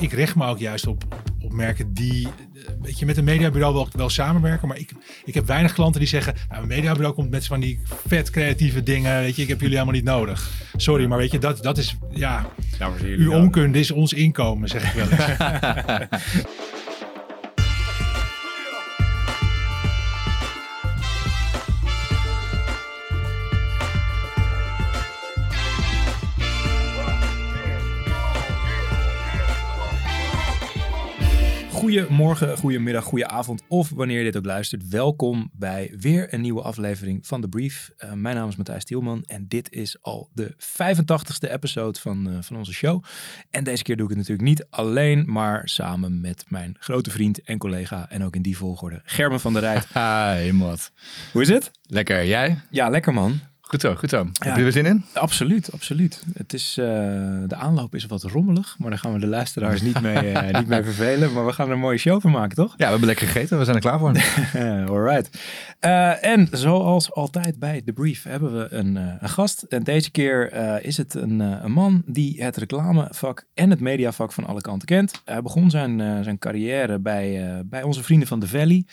ik richt me ook juist op, op merken die eh, weet je, met een mediabureau wel, wel samenwerken. Maar ik, ik heb weinig klanten die zeggen, nou, een mediabureau komt met van die vet creatieve dingen. Weet je, ik heb jullie helemaal niet nodig. Sorry, maar weet je, dat, dat is, ja, Nou, uw onkunde is ons inkomen, zeg ik wel eens. Goedemorgen, goedemiddag, goedenavond of wanneer je dit ook luistert. Welkom bij weer een nieuwe aflevering van The Brief. Eh, mijn naam is Matthijs Tielman en dit is al de 85ste episode van, eh, van onze show. En deze keer doe ik het natuurlijk niet alleen, maar samen met mijn grote vriend en collega en ook in die volgorde, Gerben van der Rijt. Hi, Mot. Hoe is het? Lekker, jij? Ja, lekker man. Goed zo, goed zo. Heb je er zin in? Absoluut, absoluut. Het is, eh, de aanloop is wat rommelig, maar daar gaan we de luisteraars niet mee, eh, niet mee vervelen. Maar we gaan er een mooie show van maken, toch? Ja, we hebben lekker gegeten. We zijn er klaar voor. Alright. Eh, en zoals altijd bij The Brief hebben we een, een gast. En deze keer is het een, een man die het reclamevak en het mediavak van alle kanten kent. Hij begon zijn, zijn carrière bij, bij onze vrienden van The Valley.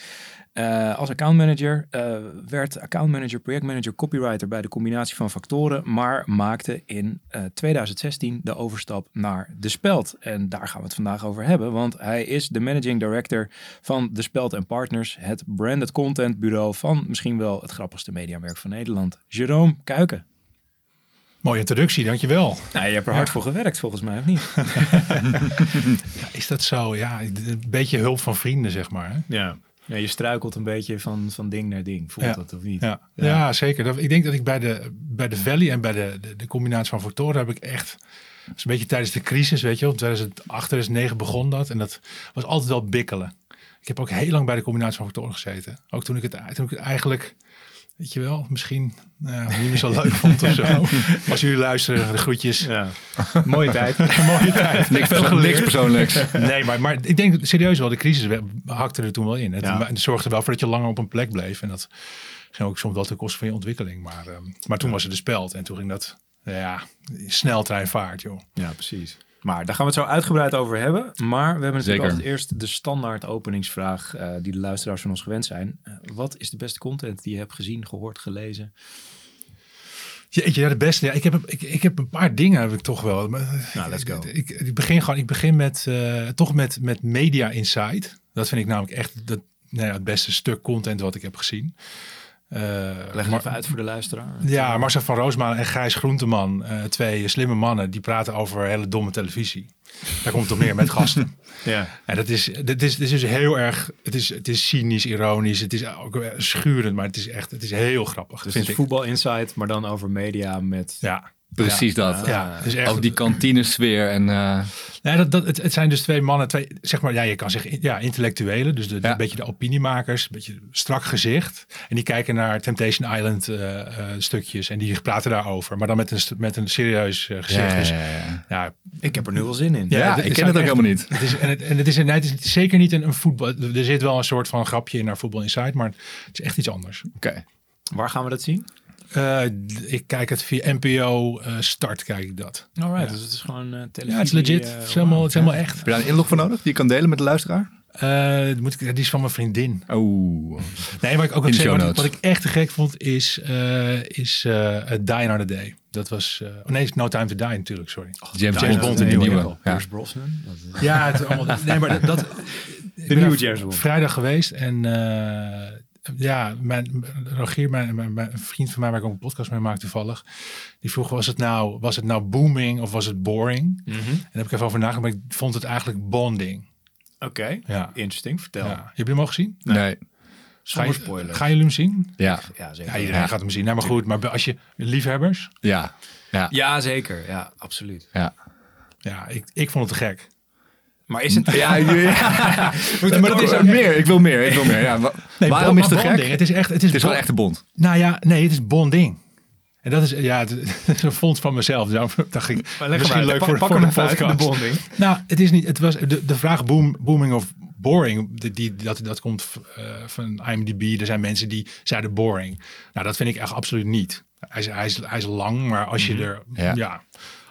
Eh, als accountmanager eh, werd accountmanager, projectmanager, copywriter bij de combinatie van factoren, maar maakte in eh, 2016 de overstap naar De Speld. En daar gaan we het vandaag over hebben, want hij is de managing director van De Speld Partners, het branded content bureau van misschien wel het grappigste mediamerk van Nederland, Jerome Kuiken. Mooie introductie, dankjewel. Nou, je hebt er hard voor gewerkt volgens mij, of niet? Is dat zo? Ja, een beetje hulp van vrienden, zeg maar. Hè? Ja. Ja. Je struikelt een beetje van, van ding naar ding, voelt Ja. dat of niet? Ja, ja. zeker. Dat, ik denk dat ik bij de, bij de Valley en bij de, de, de combinatie van factoren heb ik echt... Dat is een beetje tijdens de crisis, weet je wel. 2008, 2009 begon dat. En dat was altijd wel bikkelen. Ik heb ook heel lang bij de combinatie van factoren gezeten. Ook toen ik het, toen ik het eigenlijk, weet je wel, misschien nou, niet meer zo leuk vond of zo. Als jullie luisteren, de groetjes. Ja. Mooie tijd. Mooie tijd. Niks, persoonlijks. Nee, maar, maar ik denk serieus wel, de crisis hakte er toen wel in. Het, Ja. het zorgde wel voor dat je langer op een plek bleef. En dat ging ook soms wel ten koste van je ontwikkeling. Maar, ehm, maar toen was het de speld. En toen ging dat, ja, sneltreinvaart, joh. Ja, precies. Maar daar gaan we het zo uitgebreid over hebben. Maar we hebben natuurlijk Zeker. altijd eerst de standaard openingsvraag eh, die de luisteraars van ons gewend zijn. Eh, wat is de beste content die je hebt gezien, gehoord, gelezen? Jeetje, ja, de beste. Ja, ik, heb, ik, ik heb een paar dingen, heb ik toch wel. Maar, Nou, let's go. Ik, ik begin gewoon, ik begin met, eh, toch met, met Media Insight. Dat vind ik namelijk echt dat, nou ja, het beste stuk content wat ik heb gezien. Eh, Leg maar- even uit voor de luisteraar. Ja, Marcel van Roosmalen en Gijs Groenteman, eh, twee slimme mannen, die praten over hele domme televisie. Daar komt het op neer met gasten. Ja. En dat is, dat is, het is dus heel erg, het is, het is cynisch, ironisch, het is ook schurend, maar het is echt, het is heel grappig, Dus vind het is ik. voetbal insight, maar dan over media met... Ja, Precies dat. ja, echt. Ook die kantinesfeer en... eh, Nee, dat, dat, het, het zijn dus twee mannen, twee, zeg maar, ja, je kan zeggen, ja, intellectuelen, dus de, de- Ja. een beetje de opiniemakers, een beetje strak gezicht. En die kijken naar Temptation Island eh, eh, stukjes en die praten daarover, maar dan met een, met een serieus gezicht. ja, Dus ja, ja. ja, Ik heb er nu wel zin in. Ja, ik ken het ook echt- helemaal niet. Het is, en, het, en het, is, nee, het is zeker niet een, een voetbal. Er zit wel een soort van grapje in naar Voetbal Inside, maar het is echt iets anders. Oké. Waar gaan we dat zien? Eh, ik kijk het via NPO eh, Start, kijk ik dat. Alright, Ja. dus het is gewoon eh televisie. Ja, het is legit. het, is helemaal, het is helemaal echt. Heb je daar een inlog voor nodig die je kan delen met de luisteraar? Eh, moet ik, die is van mijn vriendin. Oeh. Nee, maar ik ook In zeg, show wat, wat ik echt te gek vond is, eh is eh Die Another Day. Dat was, eh, oh nee, No Time to Die natuurlijk, sorry. James, James Bond, de nieuwe. Ja. Pierce Brosnan. Dat is- Ja, het, allemaal, nee, maar dat, dat De nieuwe James Bond. vrijdag geweest en eh, ja, mijn, Rogier, mijn, mijn, vriend van mij waar ik ook een podcast mee maak toevallig, die vroeg was het nou, was het nou booming of was het boring? Mhm. En daar heb ik even over nagedacht, maar ik vond het eigenlijk bonding. Oké, Ja. interesting. Vertel. ja. Heb je hem al gezien? Nee. Ga je, spoilers. gaan jullie hem zien? Ja. Ja, zeker. Ja, iedereen gaat hem zien. Nou, maar goed, maar als je liefhebbers, Ja. Ja. Ja, zeker. Ja, absoluut. Ja. ja, ik, ik vond het te gek. Maar is het... Ja, ja, ja. maar dat is ook- meer. Ik wil meer. Ik wil meer. Ja, wa- Nee, waarom is het maar gek? bonding, Het is echt, het is, Het is wel echt een bond. Nou ja, nee, het is bonding. En dat is, ja, het, het is een fonds van mezelf. Daarom dacht ik, misschien leuk voor, voor de podcast. bonding. Nou, het is niet, het was de, de vraag boom, booming of boring, die, die, dat, dat komt eh, van IMDb. Er zijn mensen die zeiden boring. Nou, dat vind ik echt absoluut niet. Hij is, hij is, hij is lang, maar als je er, Ja. ja.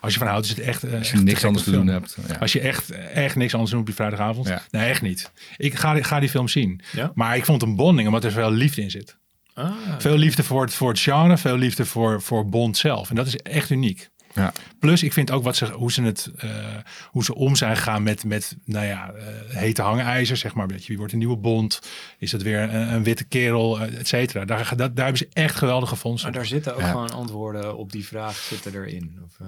Als je van houdt, is het echt. eh, Als je echt niks anders te doen film. hebt. Ja. Als je echt, echt niks anders doet op die vrijdagavond. Ja. Nee, echt niet. Ik ga, ga die film zien. Ja? Maar ik vond het een bonding, omdat er veel liefde in zit. Ah, Veel liefde voor het, voor het genre, veel liefde voor, voor Bond zelf. En dat is echt uniek. Ja. Plus, ik vind ook wat ze, hoe, ze het, eh, hoe ze om zijn gegaan met, met nou ja, eh, hete hangijzer, zeg maar. Weet je, wie wordt een nieuwe Bond? Is dat weer een, een witte kerel, et cetera. Daar, daar hebben ze echt geweldige fondsen. maar daar zitten ook Ja. gewoon antwoorden op die vraag zitten erin. Of, eh,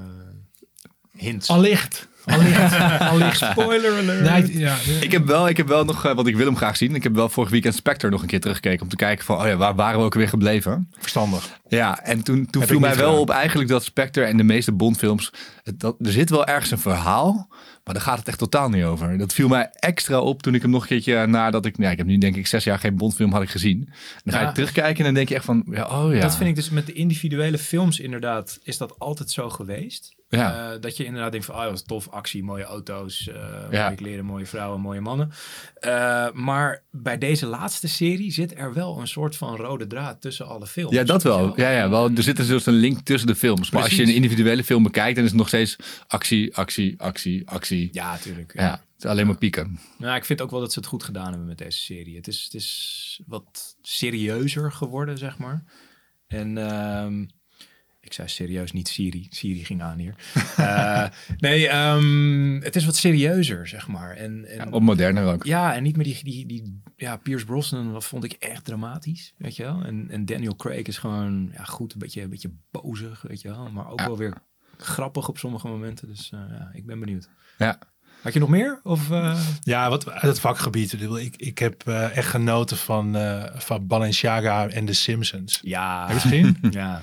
hints. Allicht. Allicht. Allicht. Spoiler alert. Nee, ja, Ik heb wel, ik heb wel nog, eh, want ik wil hem graag zien. Ik heb wel vorig weekend Spectre nog een keer teruggekeken om te kijken van, oh ja, waar waren we ook weer gebleven? verstandig. Ja, en toen, toen Heb viel ik mij wel gedaan. op eigenlijk dat Spectre en de meeste Bondfilms, het, dat, er zit wel ergens een verhaal, maar daar gaat het echt totaal niet over. Dat viel mij extra op toen ik hem nog een keertje nadat ik, nou, ik heb nu denk ik zes jaar geen Bondfilm had ik gezien. Dan ga je Ja. terugkijken en dan denk je echt van, ja, oh ja. Dat vind ik dus met de individuele films inderdaad, is dat altijd zo geweest. Ja. Eh, dat je inderdaad denkt van, ah, dat was tof, actie, mooie auto's, eh Ja. mooie kleren, mooie vrouwen, mooie mannen. Eh, maar bij deze laatste serie zit er wel een soort van rode draad tussen alle films. Ja, dat wel. Ja, ja, wel. Er zit dus een link tussen de films. Maar als je een individuele film bekijkt, dan is het nog steeds actie, actie, actie, actie. Ja, natuurlijk. Ja, het is alleen maar pieken. Nou, ik vind ook wel dat ze het goed gedaan hebben met deze serie. Het is, het is wat serieuzer geworden, zeg maar. En ehm, ik zei serieus, niet Siri. Siri ging aan hier. Eh, nee, ehm, het is wat serieuzer, zeg maar. En, en, Ja, op moderner ook. ja, en niet meer die, die, die ja, Pierce Brosnan, dat vond ik echt dramatisch, weet je wel. En, en Daniel Craig is gewoon ja, goed, een beetje, een beetje bozig, weet je wel. Maar ook Ja. wel weer grappig op sommige momenten. Dus eh, ja, ik ben benieuwd. Ja. Had je nog meer? Of, eh, Ja, wat uit het vakgebied. Ik, ik, heb eh, echt genoten van, eh, van Balenciaga en The Simpsons. ja. Heb je het gezien? Ja.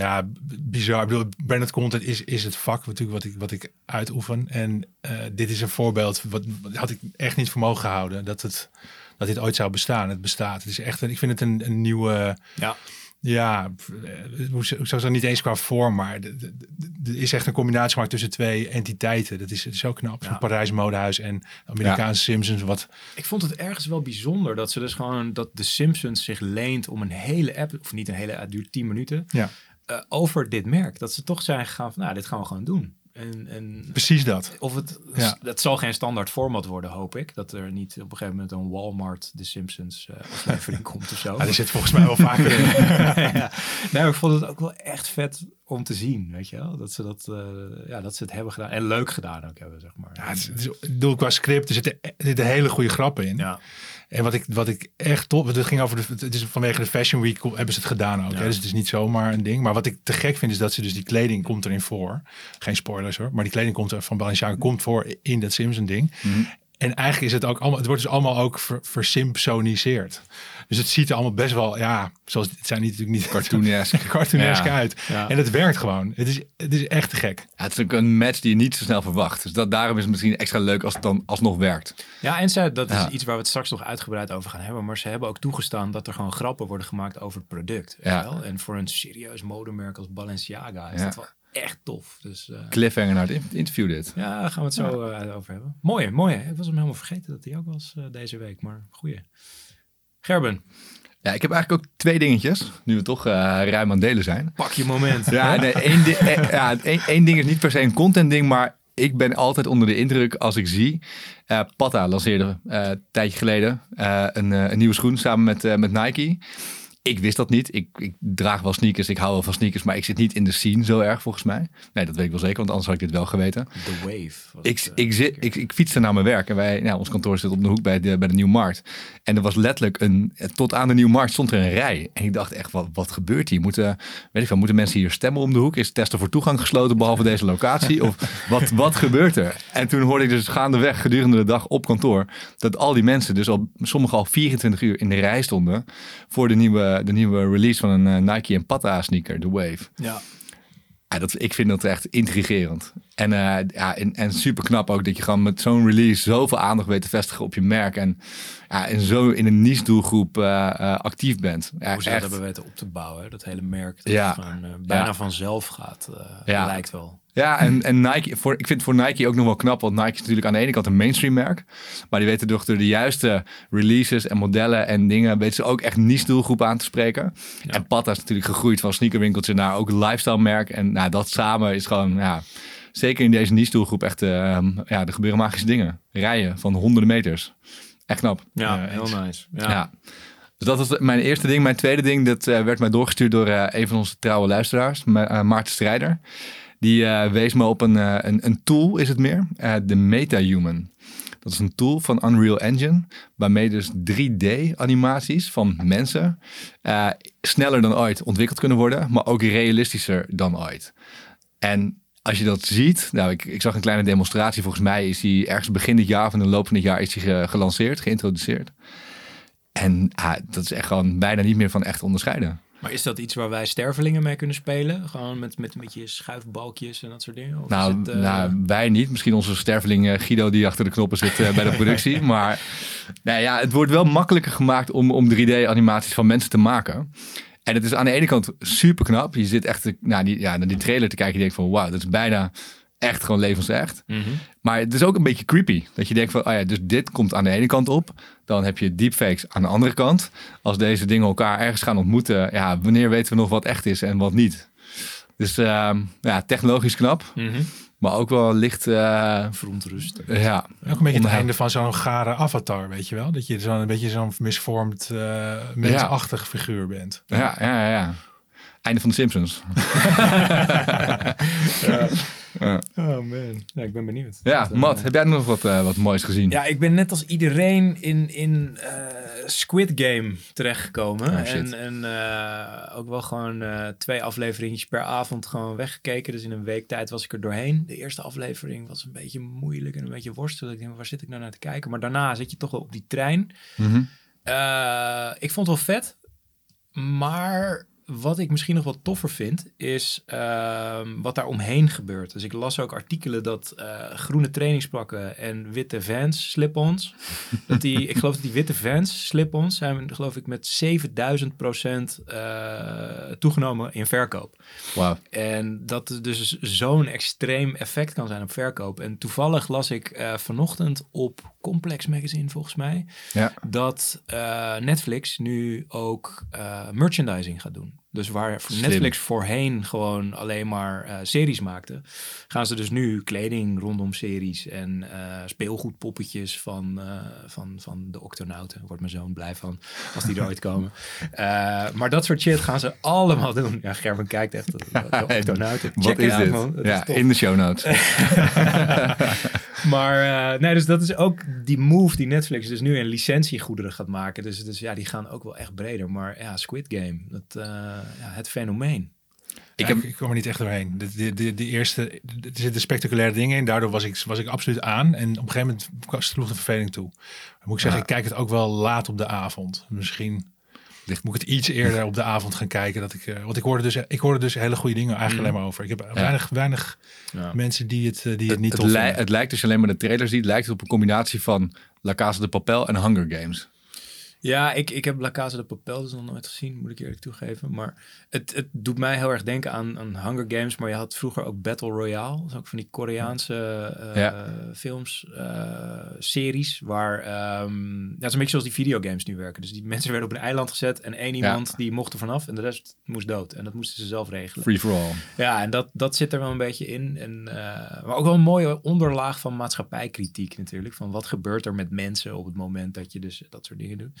Ja, bizar. Ik bedoel, branded content is, is het vak natuurlijk wat ik, wat ik uitoefen. En eh, dit is een voorbeeld, wat, wat had ik echt niet voor mogen houden, dat, het, dat dit ooit zou bestaan. Het bestaat. Het is echt, een, ik vind het een, een nieuwe, Ja. ja, eh, hoe zou ik zeggen, niet eens qua vorm, maar er is echt een combinatie gemaakt tussen twee entiteiten. Dat is, zo knap. Ja. Parijs modehuis en Amerikaanse Simpsons, wat Ik vond het ergens wel bijzonder dat ze dus gewoon dat de Simpsons zich leent om een hele app, of niet een hele app, duurt 10 minuten, Ja. Eh, over dit merk. Dat ze toch zijn gegaan van, nou, dit gaan we gewoon doen. En, en precies dat. of het, Ja. dat zal geen standaard format worden, hoop ik. Dat er niet op een gegeven moment een Walmart de Simpsons eh aflevering komt of zo. Ja, die zit volgens mij wel vaker in. ja. Nee, ik vond het ook wel echt vet om te zien, weet je wel? Dat ze, dat, eh, ja, dat ze het hebben gedaan. En leuk gedaan ook hebben, zeg maar. Ja, het is, het qua script, er zitten, er zitten hele goede grappen in. ja. En wat ik, wat ik echt top, het ging over de, het is vanwege de Fashion Week hebben ze het gedaan ook. Ja. Hè? Dus het is niet zomaar een ding. Maar wat ik te gek vind is dat ze dus die kleding komt erin voor. Geen spoilers hoor, maar die kleding komt er van Balenciaga komt voor in dat Simpson ding. Mhm. En eigenlijk is het ook allemaal, het wordt dus allemaal ook ver, versimpsoniseerd. Dus het ziet er allemaal best wel, ja, zoals het zijn niet natuurlijk niet Cartoonesk. cartoonesk Ja. uit. Ja. En het werkt gewoon. Het is, het is echt te gek. Ja, het is ook een match die je niet zo snel verwacht. Dus dat, daarom is het misschien extra leuk als het dan alsnog werkt. Ja, en ze, dat is Ja. iets waar we het straks nog uitgebreid over gaan hebben. Maar ze hebben ook toegestaan dat er gewoon grappen worden gemaakt over het product. wel? En voor een serieus modemerk als Balenciaga is Ja. dat wel echt tof. Dus eh, Cliffhanger naar het interview dit. ja, daar gaan we het zo eh, over hebben. Mooi, mooi. Ik was hem helemaal vergeten dat hij ook was eh, deze week. Maar goeie. Gerben, Ja, ik heb eigenlijk ook twee dingetjes. Nu we toch eh, ruim aan het delen zijn. pak je moment. Ja, nee, één, di- eh, ja, één, één ding is niet per se een content ding, maar ik ben altijd onder de indruk als ik zie. eh Patta lanceerde eh, een tijdje geleden een, een nieuwe schoen samen met, met Nike. Ik wist dat niet. Ik, ik draag wel sneakers, ik hou wel van sneakers, maar ik zit niet in de scene zo erg volgens mij. Nee, dat weet ik wel zeker, want anders had ik dit wel geweten. The Wave. Ik, het, eh, ik, zit, ik, ik fietste naar mijn werk en wij, nou, ons kantoor zit op de hoek bij de, bij de Nieuwmarkt. En er was letterlijk een, tot aan de Nieuwmarkt stond er een rij. En ik dacht echt, wat, wat gebeurt hier? Moeten, weet ik veel, moeten mensen hier stemmen om de hoek? Is testen voor toegang gesloten behalve deze locatie? Of wat, wat gebeurt er? En toen hoorde ik dus gaandeweg gedurende de dag op kantoor dat al die mensen dus al, sommigen al 24 uur in de rij stonden voor de nieuwe, de nieuwe release van een eh, Nike en Patta sneaker, de Wave. Ja. Ja, dat, ik vind dat echt intrigerend. En, eh, ja, en, en super knap ook dat je gewoon met zo'n release zoveel aandacht weet te vestigen op je merk. En, ja, en zo in een niche doelgroep eh, eh, actief bent. Ja, Hoe ze dat hebben weten op te bouwen. hè? Dat hele merk dat Ja. eh, bijna vanzelf gaat. eh, Ja. Lijkt wel. Ja, en, en Nike, voor, ik vind het voor Nike ook nog wel knap. Want Nike is natuurlijk aan de ene kant een mainstream merk. Maar die weten toch door de juiste releases en modellen en dingen... weten ze ook echt niche doelgroep aan te spreken. En Patta is natuurlijk gegroeid van sneakerwinkeltje naar ook lifestyle merk. En nou, dat samen is gewoon ja, zeker in deze niche-doelgroep echt, eh, ja, er gebeuren magische dingen. Rijden van honderden meters. Echt knap. Ja, Ja, heel eens. nice. Ja. Ja. Dus dat was mijn eerste ding. Mijn tweede ding, dat eh, werd mij doorgestuurd door eh, een van onze trouwe luisteraars, Ma- eh, Maarten Strijder. Die eh, wees me op een, eh, een, een tool, is het meer, eh, de MetaHuman. Dat is een tool van Unreal Engine, waarmee dus 3D-animaties van mensen sneller dan ooit ontwikkeld kunnen worden, maar ook realistischer dan ooit. En als je dat ziet, nou, ik, ik zag een kleine demonstratie. Volgens mij is die ergens begin dit jaar in de loop van dit jaar is die ge- gelanceerd, geïntroduceerd. En ah, dat is echt gewoon bijna niet meer van echt onderscheiden. Maar is dat iets waar wij stervelingen mee kunnen spelen? Gewoon met, met een beetje schuifbalkjes en dat soort dingen? Of Nou, het, eh, nou, wij niet. Misschien onze sterveling Guido die achter de knoppen zit eh, bij de productie. maar nou ja, het wordt wel makkelijker gemaakt om, om 3D-animaties van mensen te maken. En het is aan de ene kant super knap. Je zit echt naar, die, ja, naar die trailer te kijken. Je denkt van wauw, dat is bijna echt gewoon levensecht. mhm. Maar het is ook een beetje creepy. Dat je denkt van, oh ja, dus dit komt aan de ene kant op. Dan heb je deepfakes aan de andere kant. Als deze dingen elkaar ergens gaan ontmoeten, ja, wanneer weten we nog wat echt is en wat niet? Dus ehm, ja, technologisch knap, Mhm. maar ook wel licht, eh, Verontrust. ja. Ook een beetje het einde van zo'n gare avatar, weet je wel? Dat je zo'n een beetje zo'n misvormd, eh mensachtig figuur bent. Ja, ja, ja, ja. Einde van de Simpsons. Oh man. Ja, ik ben benieuwd. Ja, Dat, eh, Matt, heb jij nog wat, eh, wat moois gezien? Ja, ik ben net als iedereen in, in eh, Squid Game terechtgekomen. Oh, en en eh, ook wel gewoon eh, twee afleveringetjes per avond gewoon weggekeken. Dus in een week tijd was ik er doorheen. De eerste aflevering was een beetje moeilijk en een beetje worstelen. Ik denk, waar zit ik nou naar te kijken? Maar daarna zit je toch wel op die trein. Mhm. Eh, ik vond het wel vet. Maar wat ik misschien nog wat toffer vind, is ehm, wat daar omheen gebeurt. Dus ik las ook artikelen dat eh, groene trainingspakken en witte Vans slip-ons, dat die, ik geloof dat die witte Vans slip-ons zijn, geloof ik, met 7000 procent eh, toegenomen in verkoop. Wauw. En dat dus zo'n extreem effect kan zijn op verkoop. En toevallig las ik eh, vanochtend op Complex Magazine, volgens mij, Ja. dat Netflix nu ook merchandising gaat doen. Dus waar Slim. Netflix voorheen gewoon alleen maar eh, series maakte, gaan ze dus nu kleding rondom series en eh, speelgoedpoppetjes van, eh, van, van de Octonauten. Daar wordt mijn zoon blij van als die er ooit komen. Maar dat soort shit gaan ze allemaal doen. Ja, Gerben kijkt echt. De, de Octonauten. Wat is dit? ja, in de show notes. Maar eh, nee, dus dat is ook die move die Netflix dus nu in licentiegoederen gaat maken. Dus, dus ja, die gaan ook wel echt breder. Maar ja, Squid Game, dat, eh, ja, het fenomeen. Ik, heb, ik kwam er niet echt doorheen. De, de, de, de eerste, er zitten spectaculaire dingen in. Daardoor was ik, was ik absoluut aan. En op een gegeven moment sloeg de verveling toe. Dan moet ik zeggen, Ja. ik kijk het ook wel laat op de avond. Misschien moet ik het iets eerder op de avond gaan kijken. Dat ik, eh, want ik hoorde, dus, ik hoorde dus hele goede dingen eigenlijk alleen maar over. Ik heb weinig, weinig Ja. mensen die het, eh, die het niet het, het lijkt, je alleen maar de trailer ziet, lijkt het op een combinatie van La Casa de Papel en Hunger Games. Ja, ik, ik heb La Casa de Papel dus nog nooit gezien, moet ik eerlijk toegeven. Maar het, het doet mij heel erg denken aan, aan Hunger Games. Maar je had vroeger ook Battle Royale. Dat ook van die Koreaanse eh, Ja. films, eh, series. Waar, ehm, ja, het is een beetje zoals die videogames nu werken. Dus die mensen werden op een eiland gezet en één iemand die mocht er vanaf. En de rest moest dood. En dat moesten ze zelf regelen. Free for all. Ja, en dat, dat zit er wel een beetje in. En, eh, maar ook wel een mooie onderlaag van maatschappijkritiek natuurlijk. Van wat gebeurt er met mensen op het moment dat je dus dat soort dingen doet.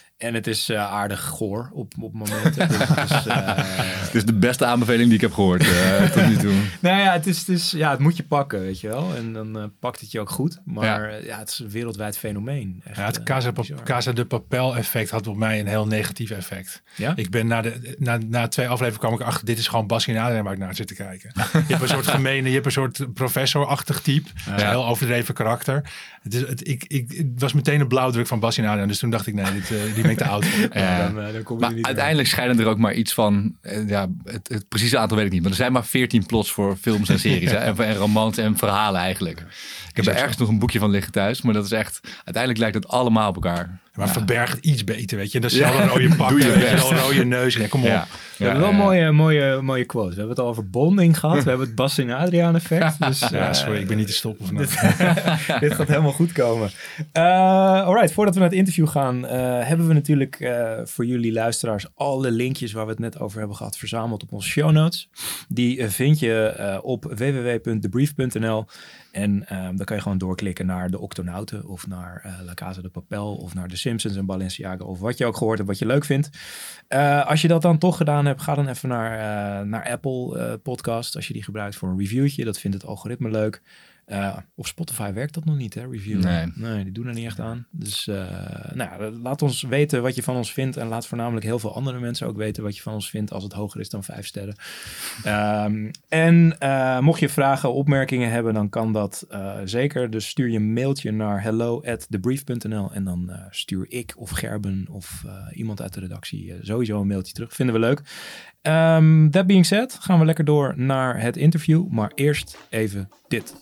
En het is eh, aardig goor op, op momenten. dus, het is, eh, Het is de beste aanbeveling die ik heb gehoord eh, tot nu toe. nou ja het, is, het is, ja, het moet je pakken, weet je wel. En dan eh, pakt het je ook goed. Maar eh, ja. het is een wereldwijd fenomeen. Echt, Ja, het Casa. Casa de Papel effect had op mij een heel negatief effect. Ja? Ik ben na, de, na, na twee afleveringen kwam ik achter, dit is gewoon Basje Adriaan waar ik naar zit te kijken. je hebt een soort gemene, je hebt een soort professorachtig type. Een heel overdreven karakter. Het, is, het, ik, ik, het was meteen een blauwdruk van Basje Adriaan. Dus toen dacht ik, nee, dit, eh, die ben ik te oud voor. Ja. dan, eh, dan kom je Maar niet uiteindelijk schijnen er ook maar iets van, eh, ja, het, het precieze aantal weet ik niet, maar er zijn maar 14 plots voor films en series en, en romans en verhalen eigenlijk. Ik heb er ergens nog een boekje van liggen thuis, maar dat is echt, uiteindelijk lijkt het allemaal op elkaar. Maar Ja. verberg het iets beter, weet je. Dat is wel een rode pak, Doe je weet je, een rode neus. Ja, kom op. Ja. We hebben wel mooie, mooie, mooie quotes. We hebben het al over bonding gehad. We hebben het Bas en Adriaan effect. Dus, Ja, eh, sorry, ik ben niet te stoppen vandaag. dit, dit gaat helemaal goed komen. Uh, alright, voordat we naar het interview gaan, eh, hebben we natuurlijk voor jullie luisteraars alle linkjes waar we het net over hebben gehad verzameld op onze show notes. Die vind je op www.debrief.nl. En ehm, dan kan je gewoon doorklikken naar de Octonauten of naar La Casa de Papel of naar de Simpsons en Balenciaga of wat je ook gehoord hebt wat je leuk vindt. Eh, als je dat dan toch gedaan hebt, ga dan even naar, eh, naar Apple eh, Podcast als je die gebruikt voor een reviewtje. Dat vindt het algoritme leuk. Eh, op Spotify werkt dat nog niet, hè? Review. Nee. die doen er niet echt aan. Dus eh, nou, ja, laat ons weten wat je van ons vindt. En laat voornamelijk heel veel andere mensen ook weten wat je van ons vindt als het hoger is dan vijf sterren. Ehm, en eh, mocht je vragen, opmerkingen hebben, dan kan dat zeker. Dus stuur je een mailtje naar hello at thebrief.nl en dan stuur ik of Gerben of iemand uit de redactie sowieso een mailtje terug. Vinden we leuk. Ehm that being said, gaan we lekker door naar het interview. Maar eerst even dit.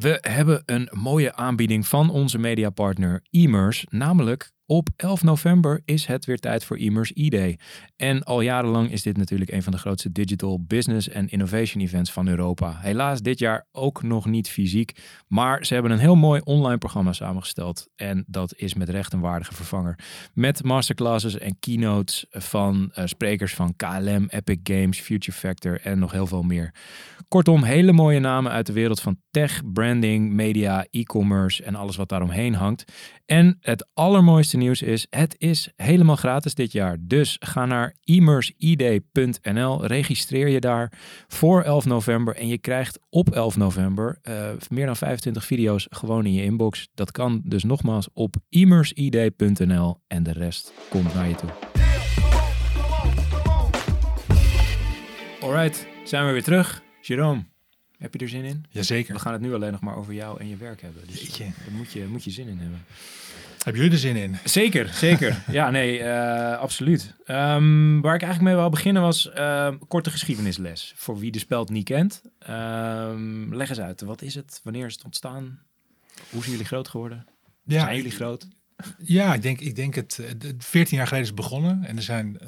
We hebben een mooie aanbieding van onze mediapartner Immers, namelijk op 11 november is het weer tijd voor Immers E-Day. En al jarenlang is dit natuurlijk een van de grootste digital business en innovation events van Europa. Helaas dit jaar ook nog niet fysiek, maar ze hebben een heel mooi online programma samengesteld. En dat is met recht een waardige vervanger. Met masterclasses en keynotes van uh, sprekers van KLM, Epic Games, Future Factor en nog heel veel meer. Kortom, hele mooie namen uit de wereld van tech, branding, media, e-commerce en alles wat daaromheen hangt. En het allermooiste nieuws is, het is helemaal gratis dit jaar. Dus ga naar immersid.nl, registreer je daar voor 11 november en je krijgt op 11 november uh, meer dan 25 video's gewoon in je inbox. Dat kan dus nogmaals op immersid.nl en de rest komt naar je toe. Alright, zijn we weer terug. Jerome, heb je er zin in? Jazeker. We gaan het nu alleen nog maar over jou en je werk hebben. Dus Jeetje. daar moet je, moet je zin in hebben. Hebben jullie er zin in? Zeker, zeker. ja, nee, uh, absoluut. Um, waar ik eigenlijk mee wil beginnen was uh, korte geschiedenisles. Voor wie de speld niet kent. Um, leg eens uit, wat is het? Wanneer is het ontstaan? Hoe zijn jullie groot geworden? Ja, zijn jullie groot? Ja, ik denk, ik denk het. 14 jaar geleden is het begonnen. En er zijn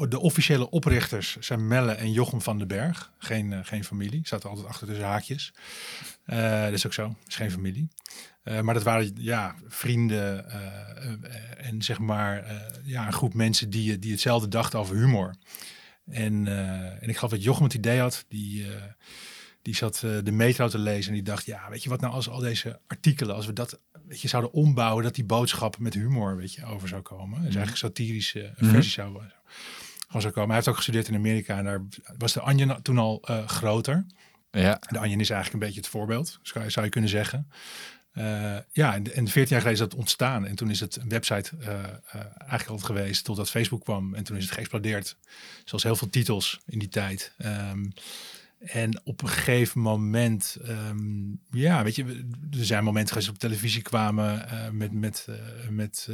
uh, de officiële oprichters zijn Melle en Jochem van den Berg. Geen, uh, geen familie. Zaten altijd achter tussen haakjes. Uh, dat is ook zo. Is geen familie. Uh, maar dat waren ja, vrienden uh, uh, en zeg maar ja, een groep mensen die, die hetzelfde dachten over humor. En, en ik geloof dat Jochem het idee had, die, die zat de metro te lezen en die dacht, ja, weet je wat nou als al deze artikelen, als we dat weet je, zouden ombouwen, dat die boodschap met humor weet je, over zou komen. Dus eigenlijk satirische versie mm-hmm. zou, gewoon zou komen. Hij heeft ook gestudeerd in Amerika en daar was de Onion toen al groter. Ja. De Onion is eigenlijk een beetje het voorbeeld, zou je kunnen zeggen. Uh, ja, en, en 14 jaar geleden is dat ontstaan. En toen is het een website uh, uh, eigenlijk altijd geweest totdat Facebook kwam. En toen is het geëxplodeerd. Zoals heel veel titels in die tijd. Um, en op een gegeven moment, um, ja, weet je, er zijn momenten geweest op televisie kwamen met, met, met,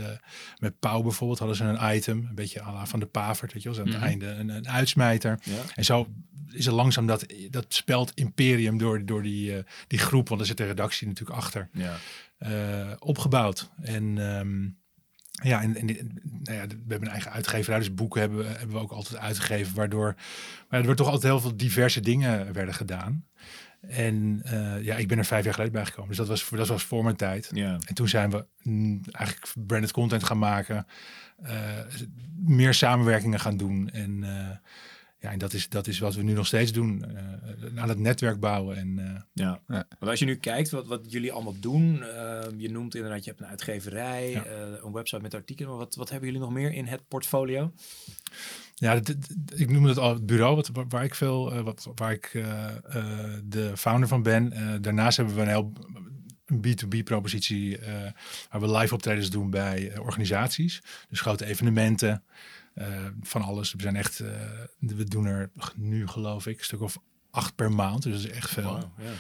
met Pauw bijvoorbeeld. Hadden ze een item, een beetje à la van de Pavert, weet je wel. aan het Mhm. einde een, een uitsmijter. Ja. En zo is er langzaam dat, dat speld imperium door, door die, die groep, want er zit de redactie natuurlijk achter, Ja. opgebouwd. En um, ja, en, en nou ja, we hebben een eigen uitgeverij, dus boeken hebben, we- hebben we ook altijd uitgegeven, waardoor maar er toch altijd heel veel diverse dingen werden gedaan. En uh, ja, ik ben er vijf jaar geleden bijgekomen, dus dat was, voor, dat was voor mijn tijd. Ja. En toen zijn we mm, eigenlijk branded content gaan maken, uh, meer samenwerkingen gaan doen. En, uh, ja, en dat, is, dat is wat we nu nog steeds doen, uh, aan het netwerk bouwen. En, uh, Ja. Ja. Want als je nu kijkt wat, wat jullie allemaal doen, uh, je noemt inderdaad, je hebt een uitgeverij, Ja. uh, een website met artikelen, maar wat, wat hebben jullie nog meer in het portfolio? ja, ik noem het al het bureau wat, waar ik veel, wat, waar ik de founder van ben. Daarnaast hebben we een heel een B2B propositie uh, waar we live optredens doen bij organisaties. Dus grote evenementen, van alles. We zijn echt, uh, we doen er nu geloof ik een stuk of acht per maand. Dus dat is echt veel. Ja.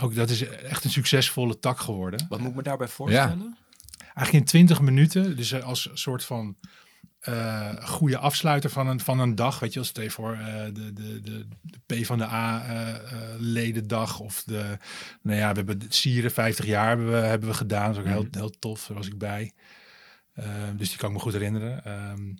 Ook dat is echt een succesvolle tak geworden. Wat moet ik me daarbij voorstellen? Eigenlijk in 20 minuten, dus eh, als soort van eh, goede afsluiter van een, van een dag. Weet je, als het even voor eh, de, de, de, de P van de A eh, eh, ledendag of de, nou ja, we hebben het Sieren 50 jaar hebben we, hebben we gedaan. Dat is ook heel, heel tof. Daar was ik bij. Eh, dus die kan ik me goed herinneren. Ehm,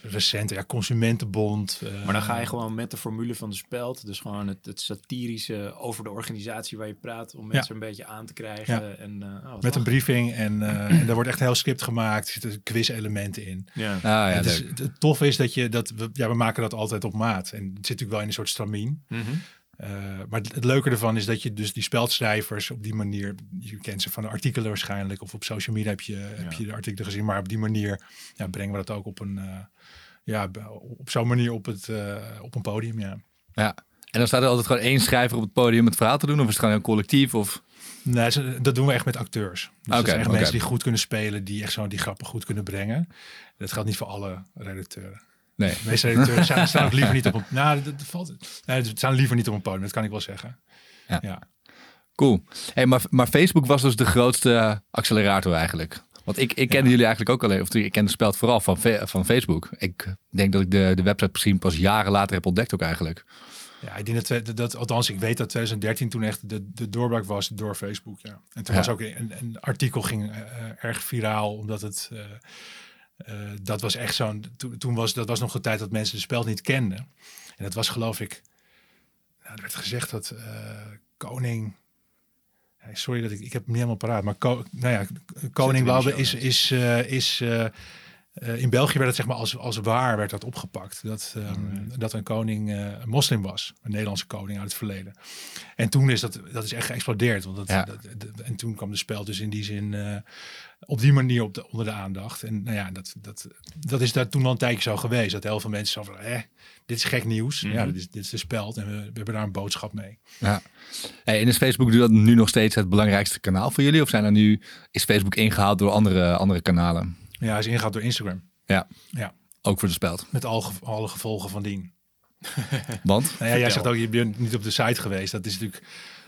recent, ja, Consumentenbond. eh, Maar dan ga je gewoon met de formule van de speld, dus gewoon het, het satirische over de organisatie waar je praat, om mensen een beetje aan te krijgen. En, eh, oh, wat met een briefing en, eh, en daar wordt echt een heel script gemaakt. Er zitten quiz-elementen in. Ja. Ah, ja, het, is, leuk. het tof is dat je dat we, ja, we maken dat altijd op maat. En het zit natuurlijk wel in een soort stramien. Mhm. Eh, maar het, het leuke ervan is dat je dus die speldschrijvers op die manier, je kent ze van de artikelen waarschijnlijk, of op social media heb je, heb je de artikelen gezien, maar op die manier ja, brengen we dat ook op een, eh, ja, op zo'n manier op, het, eh, op een podium. Ja. Ja. En dan staat er altijd gewoon één schrijver op het podium het verhaal te doen? Of is het gewoon een collectief? Of... Nee, dat doen we echt met acteurs. Dus dat Oké, zijn echt mensen die goed kunnen spelen, die echt zo die grappen goed kunnen brengen. Dat geldt niet voor alle redacteuren. Nee. De meeste redacteuren staan, staan ook liever niet op een... Nou, dat, dat valt... Nee, ze staan liever niet op een podium, dat kan ik wel zeggen. Ja. ja. Cool. Hey, maar, maar Facebook was dus de grootste accelerator eigenlijk. Want ik, ik kende jullie eigenlijk ook alleen, of ik ken de speld vooral van, van Facebook. Ik denk dat ik de, de website misschien pas jaren later heb ontdekt ook eigenlijk. Ja, ik denk dat, dat, althans, ik weet dat 2013 toen echt de, de doorbraak was door Facebook. Ja. En toen Ja. was ook een, een artikel ging eh, eh, erg viraal, omdat het. eh, eh, dat was echt zo'n. Toen, toen was dat was nog de tijd dat mensen de spel niet kenden. En dat was geloof ik. Nou, er werd gezegd dat eh, koning. Sorry dat ik, ik heb hem niet helemaal paraat, maar ko, nou ja, koning show is, is, eh, is in België werd het zeg maar als, als waar werd dat opgepakt. Dat, ehm, dat een koning een moslim was. Een Nederlandse koning uit het verleden. En toen is dat, dat is echt geëxplodeerd. Want dat, Ja. dat, dat- en toen kwam de spel dus in die zin op die manier op de, onder de aandacht. En nou ja, dat, dat, dat is daar toen al een tijdje zo geweest. Dat heel veel mensen zo van, eh, dit is gek nieuws. Ja, dit is, dit is de speld en we, we hebben daar een boodschap mee. Ja. Hey, en is Facebook nu dat nu nog steeds het belangrijkste kanaal voor jullie? Of zijn er nu, is Facebook ingehaald door andere, andere kanalen? Ja, hij is ingehaald door Instagram. Ja, Ja, ook voor de speld. met al, alle gevolgen van dien. Want? Nou ja, jij zegt ook, je bent niet op de site geweest. Dat is natuurlijk...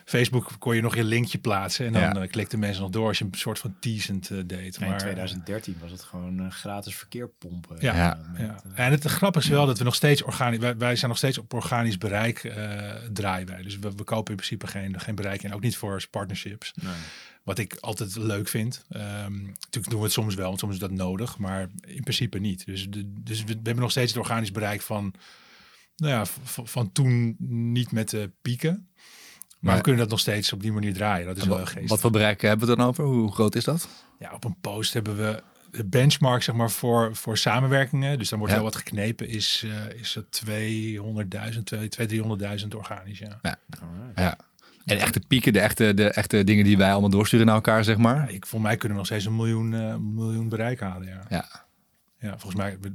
Facebook kon je nog je linkje plaatsen. En dan Ja. eh, klikten mensen nog door als je een soort van teasend eh, deed. Maar Maar, in 2013 was het gewoon eh, gratis verkeer pompen. Ja. Ja. Eh, met, Ja. eh, En het grappige is wel dat we nog steeds organisch, wij, wij zijn nog steeds op organisch bereik eh, draaien wij. Dus we, we kopen in principe geen, geen bereik en ook niet voor partnerships. nee. Wat ik altijd leuk vind. Ehm, natuurlijk doen we het soms wel, want soms is dat nodig, maar in principe niet. Dus, de, dus we, we hebben nog steeds het organisch bereik van, nou ja, van toen niet met de pieken. Maar Maar- we kunnen dat nog steeds op die manier draaien. Dat is wel heel Wat, voor bereik hebben we dan over? Hoe groot is dat? Ja, op een post hebben we de benchmark zeg maar voor, voor samenwerkingen. Dus dan wordt Ja. wel wat geknepen. Is, eh is het 200.000, 200.000, 300.000 organisch. Ja. Alright. Ja. En echte pieken, de echte, de echte dingen die wij allemaal doorsturen naar elkaar, zeg maar. Ik, voor mij kunnen we nog steeds een miljoen, eh, miljoen bereik halen. Ja, Ja. volgens mij.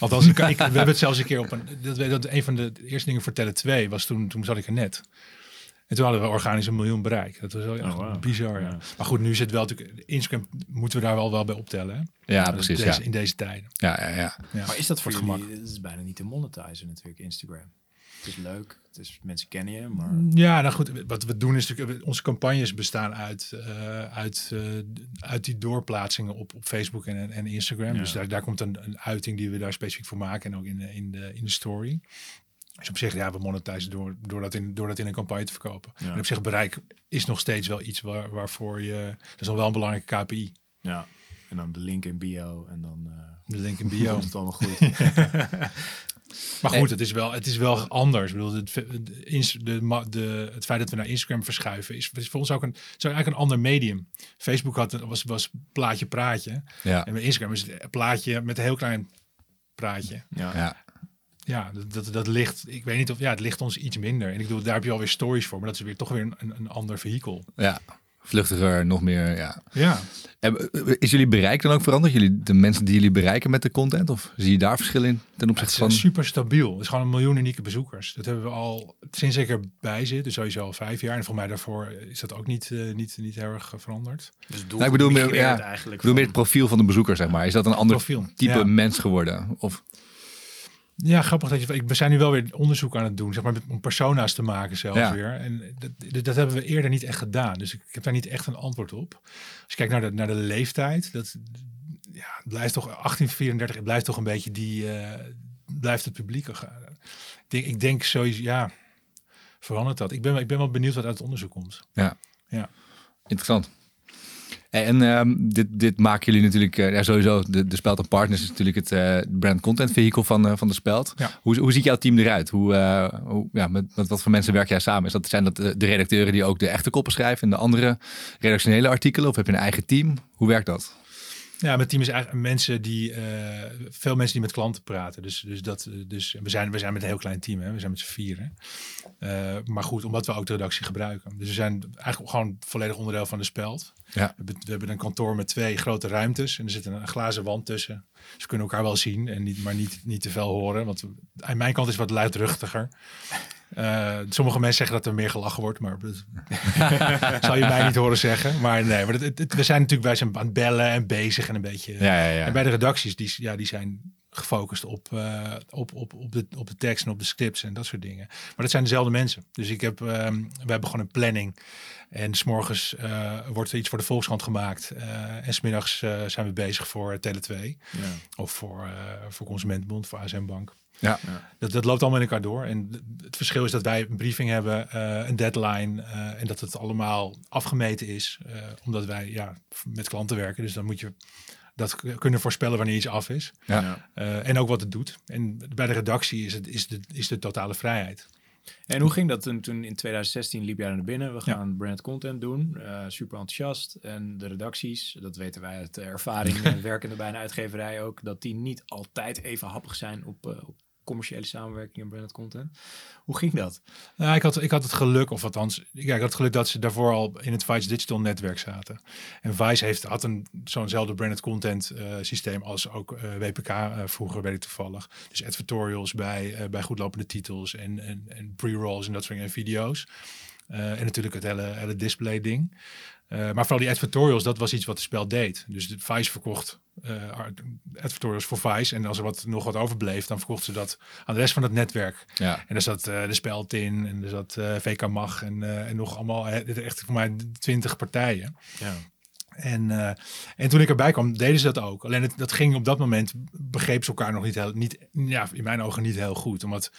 Althans, ik, ik, we hebben het zelfs een keer op een. Dat, dat een van de eerste dingen voor Tele 2 was toen, toen zat ik er net. En toen hadden we organisch een miljoen bereik. Dat was wel echt wow. bizar. Ja. Ja. Maar goed, nu zit wel natuurlijk. Instagram moeten we daar wel, wel bij optellen. Hè? Ja, precies. Deze, Ja. In deze tijden. Ja, ja, ja. Ja. Maar is dat voor Voor jullie, gemak. het is bijna niet te monetizen natuurlijk, Instagram. Het is leuk, is, mensen kennen je, maar... Ja, nou goed, wat we doen is natuurlijk, onze campagnes bestaan uit, eh, uit, eh, uit die doorplaatsingen op, op Facebook en, en Instagram. Ja. Dus daar, daar komt een, een uiting die we daar specifiek voor maken en ook in de, in de, in de story. Dus op zich, ja, we monetizen door, door, dat in, door dat in een campagne te verkopen. Ja. En op zich, bereik is nog steeds wel iets waar, waarvoor je, dat is al wel een belangrijke KPI. Ja, en dan de link in bio en dan eh De link in bio. komt het allemaal goed. Maar goed, het is wel, het is wel anders. Ik bedoel, het, de, de, het feit dat we naar Instagram verschuiven is, is voor ons ook een, is eigenlijk een ander medium. Facebook had, was, was plaatje praatje. Ja. En bij Instagram is het plaatje met een heel klein praatje. Ja. ja. Ja, dat, dat, dat ligt, ik weet niet of, ja, het ligt ons iets minder. En ik bedoel, daar heb je alweer stories voor, maar dat is weer toch weer een, een, een ander vehikel. ja. Vluchtiger, nog meer, ja. Ja. En, eh, Is jullie bereik dan ook veranderd? Jullie, de mensen die jullie bereiken met de content? Of zie je daar verschil in ten Het opzichte is van... super stabiel. Het is gewoon een miljoen unieke bezoekers. Dat hebben we al sinds ik erbij zit, dus sowieso al vijf jaar. En voor mij daarvoor is dat ook niet, eh, niet, niet heel erg veranderd. Dus Nou, ik bedoel meer, ja, eigenlijk. ik bedoel meer het profiel van de bezoeker, zeg maar. Is dat een ander Profiel, type ja. mens geworden? Of, Ja, grappig dat je. We zijn nu wel weer onderzoek aan het doen, zeg maar, met- om persona's te maken zelfs Ja. weer. En dat, dat, hebben we eerder niet echt gedaan. Dus ik, heb daar niet echt een antwoord op. Als je kijkt naar de, naar de leeftijd, dat ja, blijft toch 1834, het blijft toch een beetje die, eh, blijft het publiek. Ik denk, ik denk sowieso, ja, verandert dat. Ik ben, ik ben wel benieuwd wat uit het onderzoek komt. Ja. Ja. Interessant. En ehm, dit, dit maken jullie natuurlijk eh, ja, sowieso. De, de Speld Partners is natuurlijk het eh, brand content vehicle van, eh, van de Speld. Ja. Hoe, hoe ziet jouw team eruit? Hoe, hoe, ja, met, met wat voor mensen werk jij samen? Is dat, zijn dat de, de redacteuren die ook de echte koppen schrijven en de andere redactionele artikelen? Of heb je een eigen team? Hoe werkt dat? Ja, mijn team is eigenlijk mensen die, veel mensen die met klanten praten. Dus, dus, dat, dus we, zijn, we zijn met een heel klein team, hè? we zijn met z'n vieren. Maar goed, omdat we ook de redactie gebruiken. Dus we zijn eigenlijk gewoon volledig onderdeel van de speld. Ja. We, hebben, we hebben een kantoor met twee grote ruimtes en er zit een, glazen wand tussen. Dus we kunnen elkaar wel zien, en niet, maar niet, niet te veel horen. Want aan mijn kant is het wat luidruchtiger. Eh, sommige mensen zeggen dat er meer gelachen wordt, maar dat zal je mij niet horen zeggen. Maar nee, maar het, het- het- we zijn natuurlijk wij zijn aan het bellen en bezig en een beetje. Ja, ja, En bij de redacties, die, ja, die zijn gefocust op, eh, op, op, op, de, op de tekst en op de scripts en dat soort dingen. Maar dat zijn dezelfde mensen. Dus ik heb, ehm, we hebben gewoon een planning. En s'morgens eh wordt er iets voor de Volkskrant gemaakt. eh, en smiddags eh zijn we bezig voor Tele2. Ja. Of voor, eh, voor Consumentenbond, voor ASM Bank. Ja. Dat, dat loopt allemaal in elkaar door. En het verschil is dat wij een briefing hebben, eh, een deadline. eh, en dat het allemaal afgemeten is. eh, omdat wij ja, met klanten werken. Dus dan moet je dat kunnen voorspellen wanneer iets af is. Ja. Eh, en ook wat het doet. En bij de redactie is, het, is, de, is de totale vrijheid. En hoe ging dat toen, toen in 2016 liep jij naar binnen? We gaan brand content doen. eh, super enthousiast. En de redacties, dat weten wij uit ervaring, eh, werkende bij een uitgeverij ook, dat die niet altijd even happig zijn op, eh, op commerciële samenwerking en branded content. Hoe ging dat? Nou, ik, had, ik had het geluk, of althans, ja, ik had het geluk dat ze daarvoor al in het Vice Digital netwerk zaten. En Vice heeft, had een, zo'nzelfde branded content eh, systeem als ook eh, WPK eh, vroeger, weet ik toevallig. Dus advertorials bij, bij goedlopende titels en, en, en pre-rolls en dat soort en video's. En natuurlijk het hele, hele display ding. Eh, maar vooral die advertorials, dat was iets wat de spel deed. Dus de Vice verkocht eh, advertorials voor Vice. En als er wat, nog wat overbleef, dan verkochten ze dat aan de rest van het netwerk. Ja. En daar zat eh, de Speld in en er zat VK Mag en, en nog allemaal, echt voor mij twintig partijen. Ja. En, en toen ik erbij kwam, deden ze dat ook. Alleen het, dat ging op dat moment, begreep ze elkaar nog niet heel, niet, ja, in mijn ogen niet heel goed. Omdat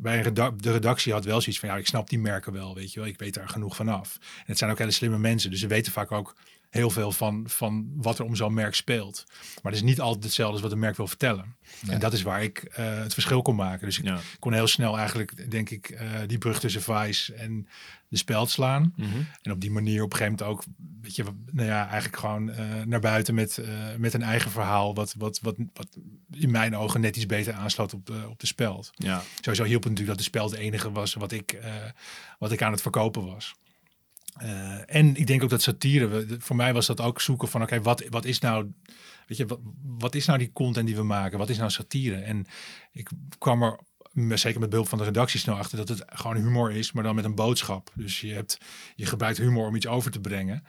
bij de redactie had wel zoiets van, ja, ik snap die merken wel, weet je wel. Ik weet daar genoeg van af. En het zijn ook hele slimme mensen, dus ze weten vaak ook heel veel van, van wat er om zo'n merk speelt. Maar het is niet altijd hetzelfde als wat een merk wil vertellen. En dat is waar ik eh, het verschil kon maken. Dus ik Ja. kon heel snel eigenlijk, denk ik, eh, die brug tussen Vice en de speld slaan. Mhm. En op die manier op een gegeven moment ook, weet je, nou ja, eigenlijk gewoon eh, naar buiten met, met een eigen verhaal. Wat, wat, wat, wat in mijn ogen net iets beter aansloot op de, op de speld. Ja. Sowieso hielp het natuurlijk dat de speld het enige was wat ik, wat ik aan het verkopen was. Eh, en ik denk ook dat satire, voor mij was dat ook zoeken van, oké, wat, wat is nou, weet je, wat, wat is nou die content die we maken? Wat is nou satire? En ik kwam er, zeker met behulp van de redactie, snel achter dat het gewoon humor is, maar dan met een boodschap. Dus je, hebt, je gebruikt humor om iets over te brengen.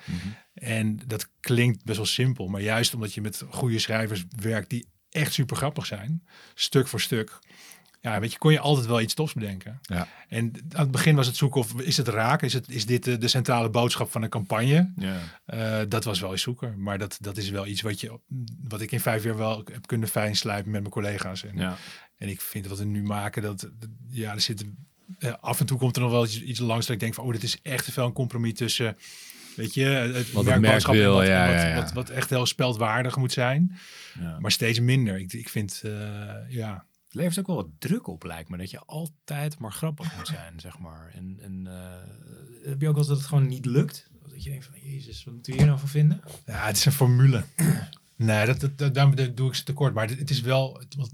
En dat klinkt best wel simpel, maar juist omdat je met goede schrijvers werkt die echt super grappig zijn, stuk voor stuk. Ja, weet je, kon je altijd wel iets tofs bedenken. Ja. En aan het begin was het zoeken of is het raak? Is, het, is dit de, de centrale boodschap van een campagne? Ja. Eh, dat was wel eens zoeken. Maar dat, dat is wel iets wat, je, wat ik in vijf jaar wel heb kunnen fijn slijpen met mijn collega's. En, Ja. en ik vind wat we nu maken, dat, ja, er zit eh, af en toe komt er nog wel iets, iets langs dat ik denk van, oh, dit is echt te veel een compromis tussen, weet je, het Wat merk wil, wat, ja, wat, ja, ja. Wat, wat echt heel speldwaardig moet zijn, Ja. maar steeds minder. Ik, ik vind, eh, ja, Het levert ook wel wat druk op, lijkt me. Dat je altijd maar grappig moet zijn, zeg maar. En, en eh, heb je ook wel dat het gewoon niet lukt? Dat je denkt van, jezus, wat moeten we hier nou van vinden? Ja, het is een formule. Nee, dat, dat, dat, daar doe ik ze tekort. Maar het, het is wel... Het, wat-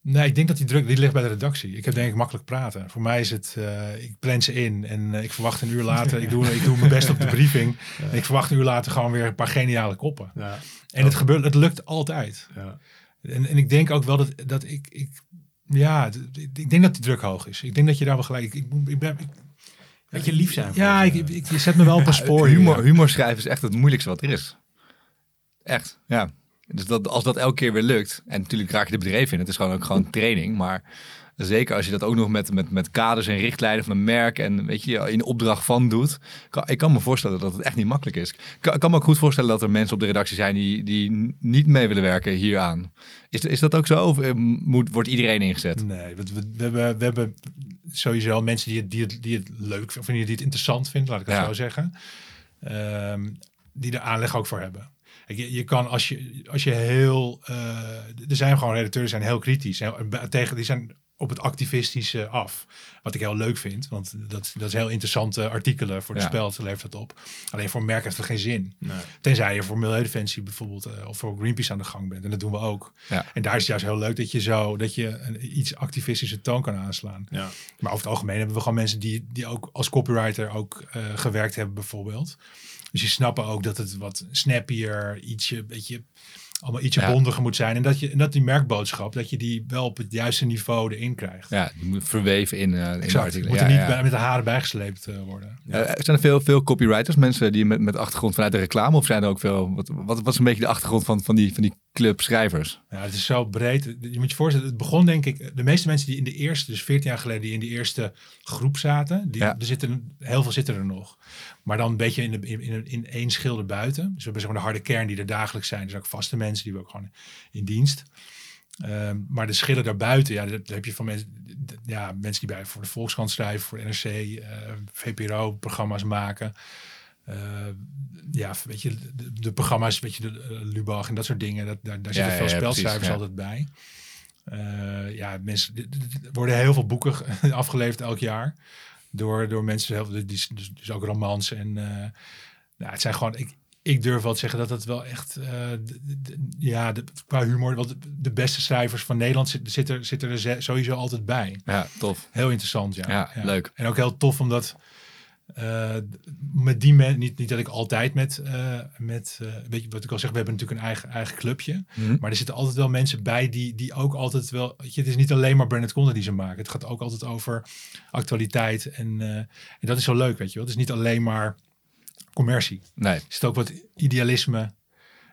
nee, ik denk dat die druk die ligt bij de redactie. Ik heb denk ik makkelijk praten. Voor mij is het... eh, ik plan ze in en eh, ik verwacht een uur later... ik, doe, ik doe mijn best op de briefing. En ik verwacht een uur later gewoon weer een paar geniale koppen. Ja. En het gebeurt... Het lukt altijd. ja. En, en ik denk ook wel dat, dat ik... ik ja, ik denk dat die druk hoog is. Ik denk dat je daar wel gelijk... Ik, ik, ik ben... Ik, Beetje lief zijn. voor ja, ik, ik, je zet me wel op een spoor. humor, humor schrijven is echt het moeilijkste wat er is. Echt, ja. Dus dat, als dat elke keer weer lukt, en natuurlijk raak je de bedrijf in, het is gewoon ook gewoon training, maar Zeker als je dat ook nog met, met, met kaders en richtlijnen van een merk en weet je, in opdracht van doet. Ik kan me voorstellen dat het echt niet makkelijk is. Ik kan, me ook goed voorstellen dat er mensen op de redactie zijn die, die niet mee willen werken hieraan. Is, is dat ook zo? Of eh, moet, wordt iedereen ingezet? Nee, we, we, we hebben, we hebben sowieso mensen die het, die het, die het leuk vinden, of die het interessant vinden, laat ik het Ja. zo zeggen. Ehm, die er aanleg ook voor hebben. Je, je kan als je, als je heel. eh, er zijn gewoon redacteurs die zijn heel kritisch. Heel, tegen, die zijn op het activistische af. Wat ik heel leuk vind. Want dat, dat is heel interessante artikelen voor de Ja. speld. levert dat op. Alleen voor een merk heeft het geen zin. Nee. Tenzij je voor Milieudefensie bijvoorbeeld. eh, of voor Greenpeace aan de gang bent. En dat doen we ook. Ja. En daar is het juist heel leuk dat je zo. dat je een iets activistische toon kan aanslaan. Ja. Maar over het algemeen hebben we gewoon mensen die, die ook als copywriter ook eh, gewerkt hebben bijvoorbeeld. Dus die snappen ook dat het wat snappier, ietsje, beetje, allemaal ietsje Ja. bondiger moet zijn. En dat, je, en dat die merkboodschap, dat je die wel op het juiste niveau erin krijgt. Ja, die moet verweven in, eh in de Exact. artikelen. Moet Ja, er niet ja. bij- met de haren bijgesleept eh, worden. Eh, zijn er veel, veel copywriters, mensen die met, met achtergrond vanuit de reclame? Of zijn er ook veel, wat, wat, wat is een beetje de achtergrond van, van, die, van die club schrijvers? Ja, het is zo breed. Je moet je voorstellen, het begon denk ik, de meeste mensen die in de eerste, dus 14 jaar geleden, die in de eerste groep zaten, die, Ja. er zitten, heel veel zitten er nog. Maar dan een beetje in, de, in, in, in één schilder buiten. Dus we hebben zeg maar de harde kern die er dagelijks zijn. Dus ook vaste mensen die we ook gewoon in dienst. Ehm, maar de schillen daarbuiten, ja, daar heb je van mensen, ja, mensen die bij voor de Volkskrant schrijven, voor de NRC, eh, VPRO-programma's maken. Eh, ja, weet je, de, de programma's, weet je, de eh, Lubach en dat soort dingen, dat, daar, daar Ja, zitten veel ja, spelcijfers ja. altijd bij. Eh, ja, mensen, er worden heel veel boeken afgeleverd elk jaar door, door mensen, heel- die, dus, dus ook romans en eh, nou, het zijn gewoon, ik, ik durf wel te zeggen dat het wel echt, eh, ja, de, qua humor, want de, beste schrijvers van Nederland zitten zit er, er sowieso altijd bij. Ja, tof. Heel interessant, ja. Ja, leuk. En ook heel tof omdat eh, met die mensen, niet, niet dat ik altijd met, eh, met eh, weet je wat ik al zeg, we hebben natuurlijk een eigen, eigen clubje. Mhm. Maar er zitten altijd wel mensen bij die, die ook altijd wel, weet je, het is niet alleen maar Branded Content die ze maken. Het gaat ook altijd over actualiteit en, eh, en dat is zo leuk, weet je wel. Het is niet alleen maar commercie. Nee, Er zit ook wat idealisme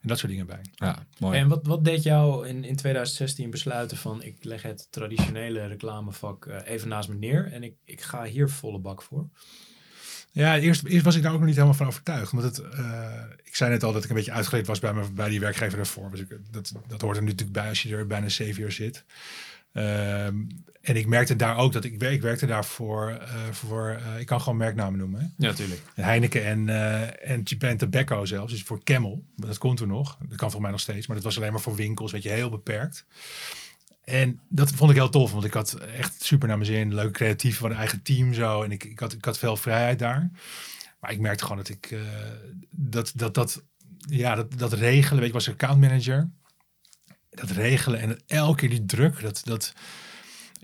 en dat soort dingen bij. ja, mooi. En wat, wat deed jou in, in 2016 besluiten van ik leg het traditionele reclamevak even naast me neer en ik, ik ga hier volle bak voor? Ja, eerst, eerst was ik daar ook nog niet helemaal van overtuigd. Omdat het, eh, ik zei net al dat ik een beetje uitgeleerd was bij, mijn, bij die werkgever daarvoor. Dus ik, dat, dat hoort er natuurlijk bij als je er bijna zeven jaar zit. Ehm, en ik merkte daar ook dat ik, ik werkte daarvoor eh voor, eh, ik kan gewoon merknamen noemen. Hè? Ja, natuurlijk. Heineken en, eh en Japan Tobacco zelfs. Dus voor Camel. Dat komt toen nog. Dat kan volgens mij nog steeds. Maar dat was alleen maar voor winkels. Weet je, heel beperkt. En dat vond ik heel tof. Want ik had echt super naar mijn zin. Leuke creatieven van een eigen team zo. En ik, ik, had, ik had veel vrijheid daar. Maar ik merkte gewoon dat ik... eh, dat, dat, dat, ja, dat, dat regelen. Weet je, was accountmanager. Dat regelen en elke keer die druk. Dat... dat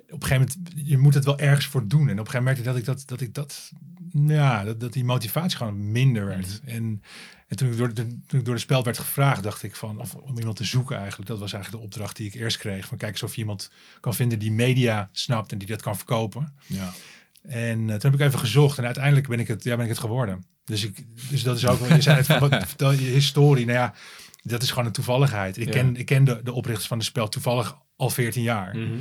op een gegeven moment, je moet het wel ergens voor doen. En op een gegeven moment merkte ik dat ik dat, dat, ik dat ja, dat, dat die motivatie gewoon minder werd. En, en toen, ik door de, toen ik door de speld werd gevraagd, dacht ik van, of om iemand te zoeken eigenlijk. Dat was eigenlijk de opdracht die ik eerst kreeg. Van kijk eens of je iemand kan vinden die media snapt en die dat kan verkopen. Ja. En eh, toen heb ik even gezocht en uiteindelijk ben ik het, ja, ben ik het geworden. Dus, ik, dus dat is ook, wel- je zei het van, wat, vertel je historie. Nou ja, dat is gewoon een toevalligheid. Ik Ja. ken, ik ken de, de oprichters van de spel toevallig al 14 jaar. Mhm.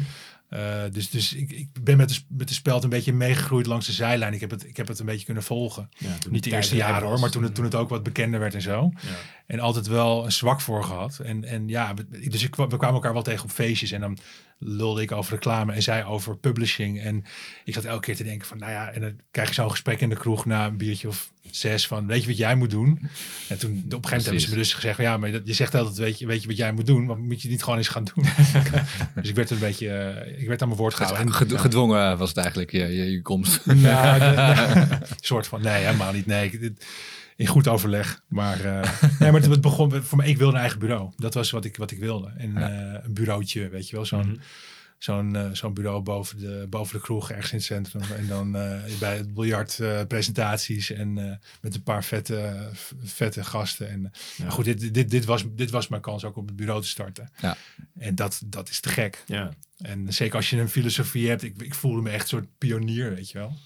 Uh, dus dus ik, ik ben met de, met de speld een beetje meegegroeid langs de zijlijn. Ik heb het, ik heb het een beetje kunnen volgen. Ja, Niet de eerste jaren hoor, maar toen het, toen het ook wat bekender werd en zo. Ja. En altijd wel een zwak voor gehad. En, en ja, dus ik, we kwamen elkaar wel tegen op feestjes. En dan lulde ik over reclame en zij over publishing. En ik zat elke keer te denken van, nou ja, en dan krijg je zo'n gesprek in de kroeg na een biertje of zes van, weet je wat jij moet doen? En toen op een gegeven moment hebben ze me dus gezegd, ja, maar dat- je zegt altijd, weet je, weet je wat jij moet doen? Maar moet je niet gewoon eens gaan doen? dus ik werd een beetje, eh, ik werd aan mijn woord gehouden. En- Ged- Gedwongen was het eigenlijk je, je, je komst. nou, soort van, nee, helemaal niet. Nee, ik- dit- in goed overleg. Maar, eh, nee, maar het, het begon voor mij, ik wilde een eigen bureau. Dat was wat ik, wat ik wilde. En eh, een bureautje, weet je wel, zo'n Mhm. Zo'n eh, zo'n bureau boven de, boven de kroeg, ergens in het centrum. En dan eh, bij het biljart eh, presentaties en met een paar vette, vette gasten. En, Ja. goed, dit, dit, dit, was, dit was mijn kans ook op het bureau te starten. Ja. En dat, dat is te gek. Ja. En zeker als je een filosofie hebt, ik, ik voelde me echt een soort pionier, weet je wel.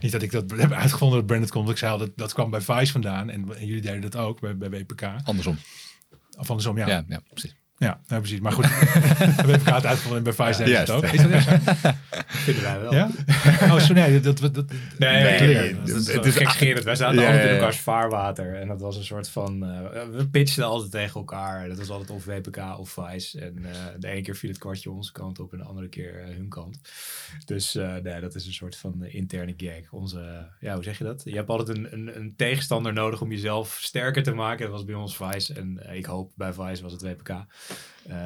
Niet dat ik dat heb uitgevonden dat Branded komt. Ik zei al, dat, dat kwam bij Vice vandaan. En, en jullie deden dat ook bij, bij WPK. Andersom. Of andersom, ja. Ja, ja, precies. Ja, nou, precies. Maar goed, we hebben het uitgevonden bij Vice ook. Is dat echt zo? Vinden wij wel. Ja? Oh, zo nee, dat, dat, dat, Nee, Nee, nee, nee, dat het is is- het is gekscherend. Wij zaten Ja, altijd ja, in ja. elkaars vaarwater. En dat was een soort van... eh, we pitchten altijd tegen elkaar. Dat was altijd of WPK of Vice. En eh, de ene keer viel het kwartje onze kant op en de andere keer eh, hun kant. Dus eh, nee, dat is een soort van interne gag. Onze, ja, hoe zeg je dat? Je hebt altijd een, een, een tegenstander nodig om jezelf sterker te maken. Dat was bij ons Vice. En ik hoop bij Vice was het WPK. Eh,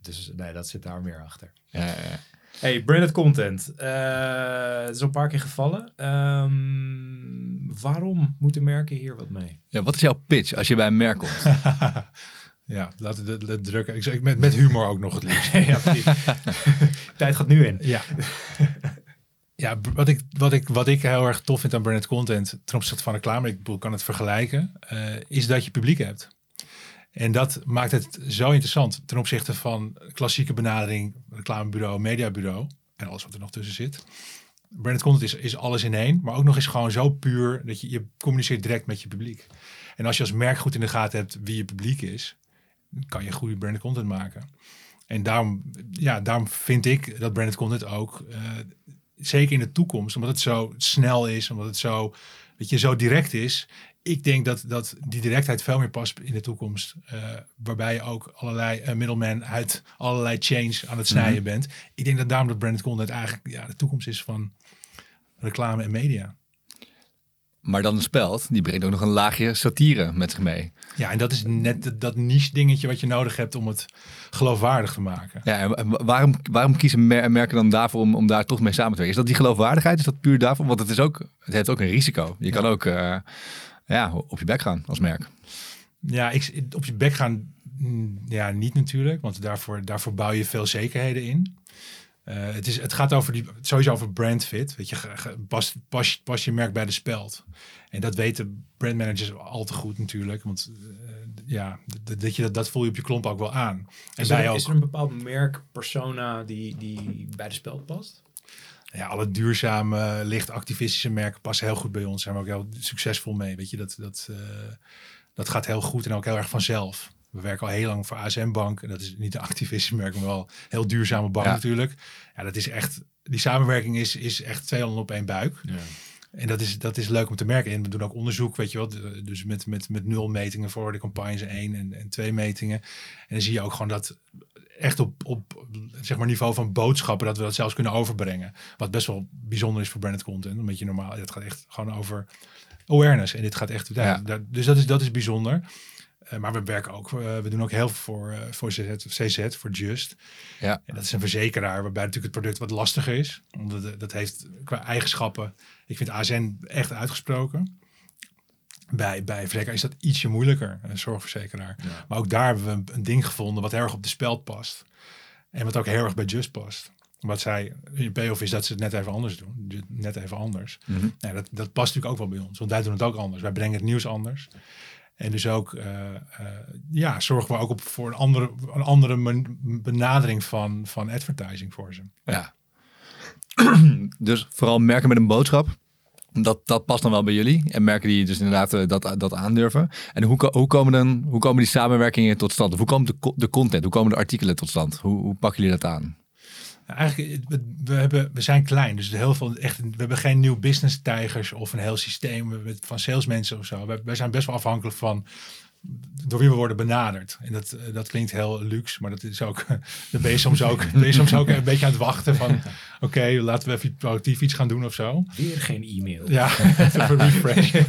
dus nee, dat zit daar meer achter. Ja, ja, ja. Hey, branded content. Eh, het is al een paar keer gevallen. Ehm, waarom moeten merken hier wat mee? Ja, wat is jouw pitch als je bij een merk komt? ja, laten we de drukken. Ik zeg met, met humor ook nog het liefst. ja, precies. Tijd gaat nu in. Ja. Ja, wat ik, wat, ik, wat ik heel erg tof vind aan branded content ten opzichte van reclame, ik bedoel, kan het vergelijken, eh, is dat je publiek hebt. En dat maakt het zo interessant ten opzichte van klassieke benadering, reclamebureau, mediabureau en alles wat er nog tussen zit. Branded content is, is alles in één, maar ook nog eens gewoon zo puur dat je, je communiceert direct met je publiek. En als je als merk goed in de gaten hebt wie je publiek is, kan je goede branded content maken. En daarom, ja, daarom vind ik dat branded content ook, eh, zeker in de toekomst, omdat het zo snel is, omdat het zo, dat je zo direct is. Ik denk dat, dat die directheid veel meer past in de toekomst. eh, waarbij je ook allerlei eh, middlemen uit allerlei chains aan het snijden bent. Ik denk dat daarom dat branded content eigenlijk ja, de toekomst is van reclame en media. Maar dan een speld, die brengt ook nog een laagje satire met zich mee. Ja, en dat is net dat- niche dingetje wat je nodig hebt om het geloofwaardig te maken. Ja, en waarom, waarom kiezen mer- merken dan daarvoor om, om daar toch mee samen te werken? Is dat die geloofwaardigheid? Is dat puur daarvoor? Want het, is ook, het heeft ook een risico. Je kan ook eh, ja, op je bek gaan als merk. Ja, ik, op je bek gaan, mm, ja, niet natuurlijk, want daarvoor, daarvoor bouw je veel zekerheden in. Eh, het, is, het gaat over die, sowieso over brandfit. Weet je, pas, pas, pas je merk bij de speld. En dat weten brandmanagers al te goed natuurlijk. Want eh, ja, dat, dat, je, dat, dat voel je op je klomp ook wel aan. En Is er, ook. is er een bepaald merk, persona die, die bij de speld past? Ja, alle duurzame, licht activistische merken passen heel goed bij ons. Zijn we ook heel succesvol mee. Weet je, dat, dat, eh, dat gaat heel goed en ook heel erg vanzelf. We werken al heel lang voor ASM Bank. En dat is niet een activistisch merk, maar wel een heel duurzame bank Ja. natuurlijk. Ja, dat is echt, die samenwerking is, is echt twee handen op één buik. Ja. En dat is, dat is leuk om te merken. En we doen ook onderzoek, weet je wel. Dus met, met, met nul metingen voor de campagnes één en, en twee metingen. En dan zie je ook gewoon dat echt op, op zeg maar niveau van boodschappen, dat we dat zelfs kunnen overbrengen. Wat best wel bijzonder is voor branded content. Een beetje normaal. Het gaat echt gewoon over awareness. En dit gaat echt. Ja, Ja. daar- dus dat is, dat is bijzonder. Eh, maar we werken ook, eh, we doen ook heel veel voor, eh, voor CZ, CZ, voor Just. Ja. En dat is een verzekeraar waarbij natuurlijk het product wat lastiger is. Omdat dat heeft qua eigenschappen. Ik vind ASN echt uitgesproken. Bij, bij verzekeraar is dat ietsje moeilijker, een zorgverzekeraar. Ja. Maar ook daar hebben we een, een ding gevonden wat heel erg op de speld past. En wat ook heel erg bij Just past. Wat zij in payoff is dat ze het net even anders doen. Net even anders. Mhm. Ja, dat, dat past natuurlijk ook wel bij ons. Want wij doen het ook anders. Wij brengen het nieuws anders. En dus ook, eh, eh, ja, zorgen we ook op voor een andere, een andere benadering van, van advertising voor ze. Ja. dus vooral merken met een boodschap. Dat, dat past dan wel bij jullie. En merken die dus inderdaad eh, dat, dat aandurven. En hoe, hoe, komen dan, hoe komen die samenwerkingen tot stand? Of hoe komt de, de content? Hoe komen de artikelen tot stand? Hoe, hoe pakken jullie dat aan? Nou, Eigenlijk, we, we, hebben, we zijn klein, dus heel veel, echt, we hebben geen nieuw business tijgers of een heel systeem van salesmensen of zo. Wij zijn best wel afhankelijk van door wie we worden benaderd. En dat, eh, dat klinkt heel luxe, maar dat is ook, dan ben je soms ook, ben je soms ook een beetje aan het wachten van, oké, laten we even proactief iets gaan doen of zo. Weer geen e-mail. Ja, even een refresh.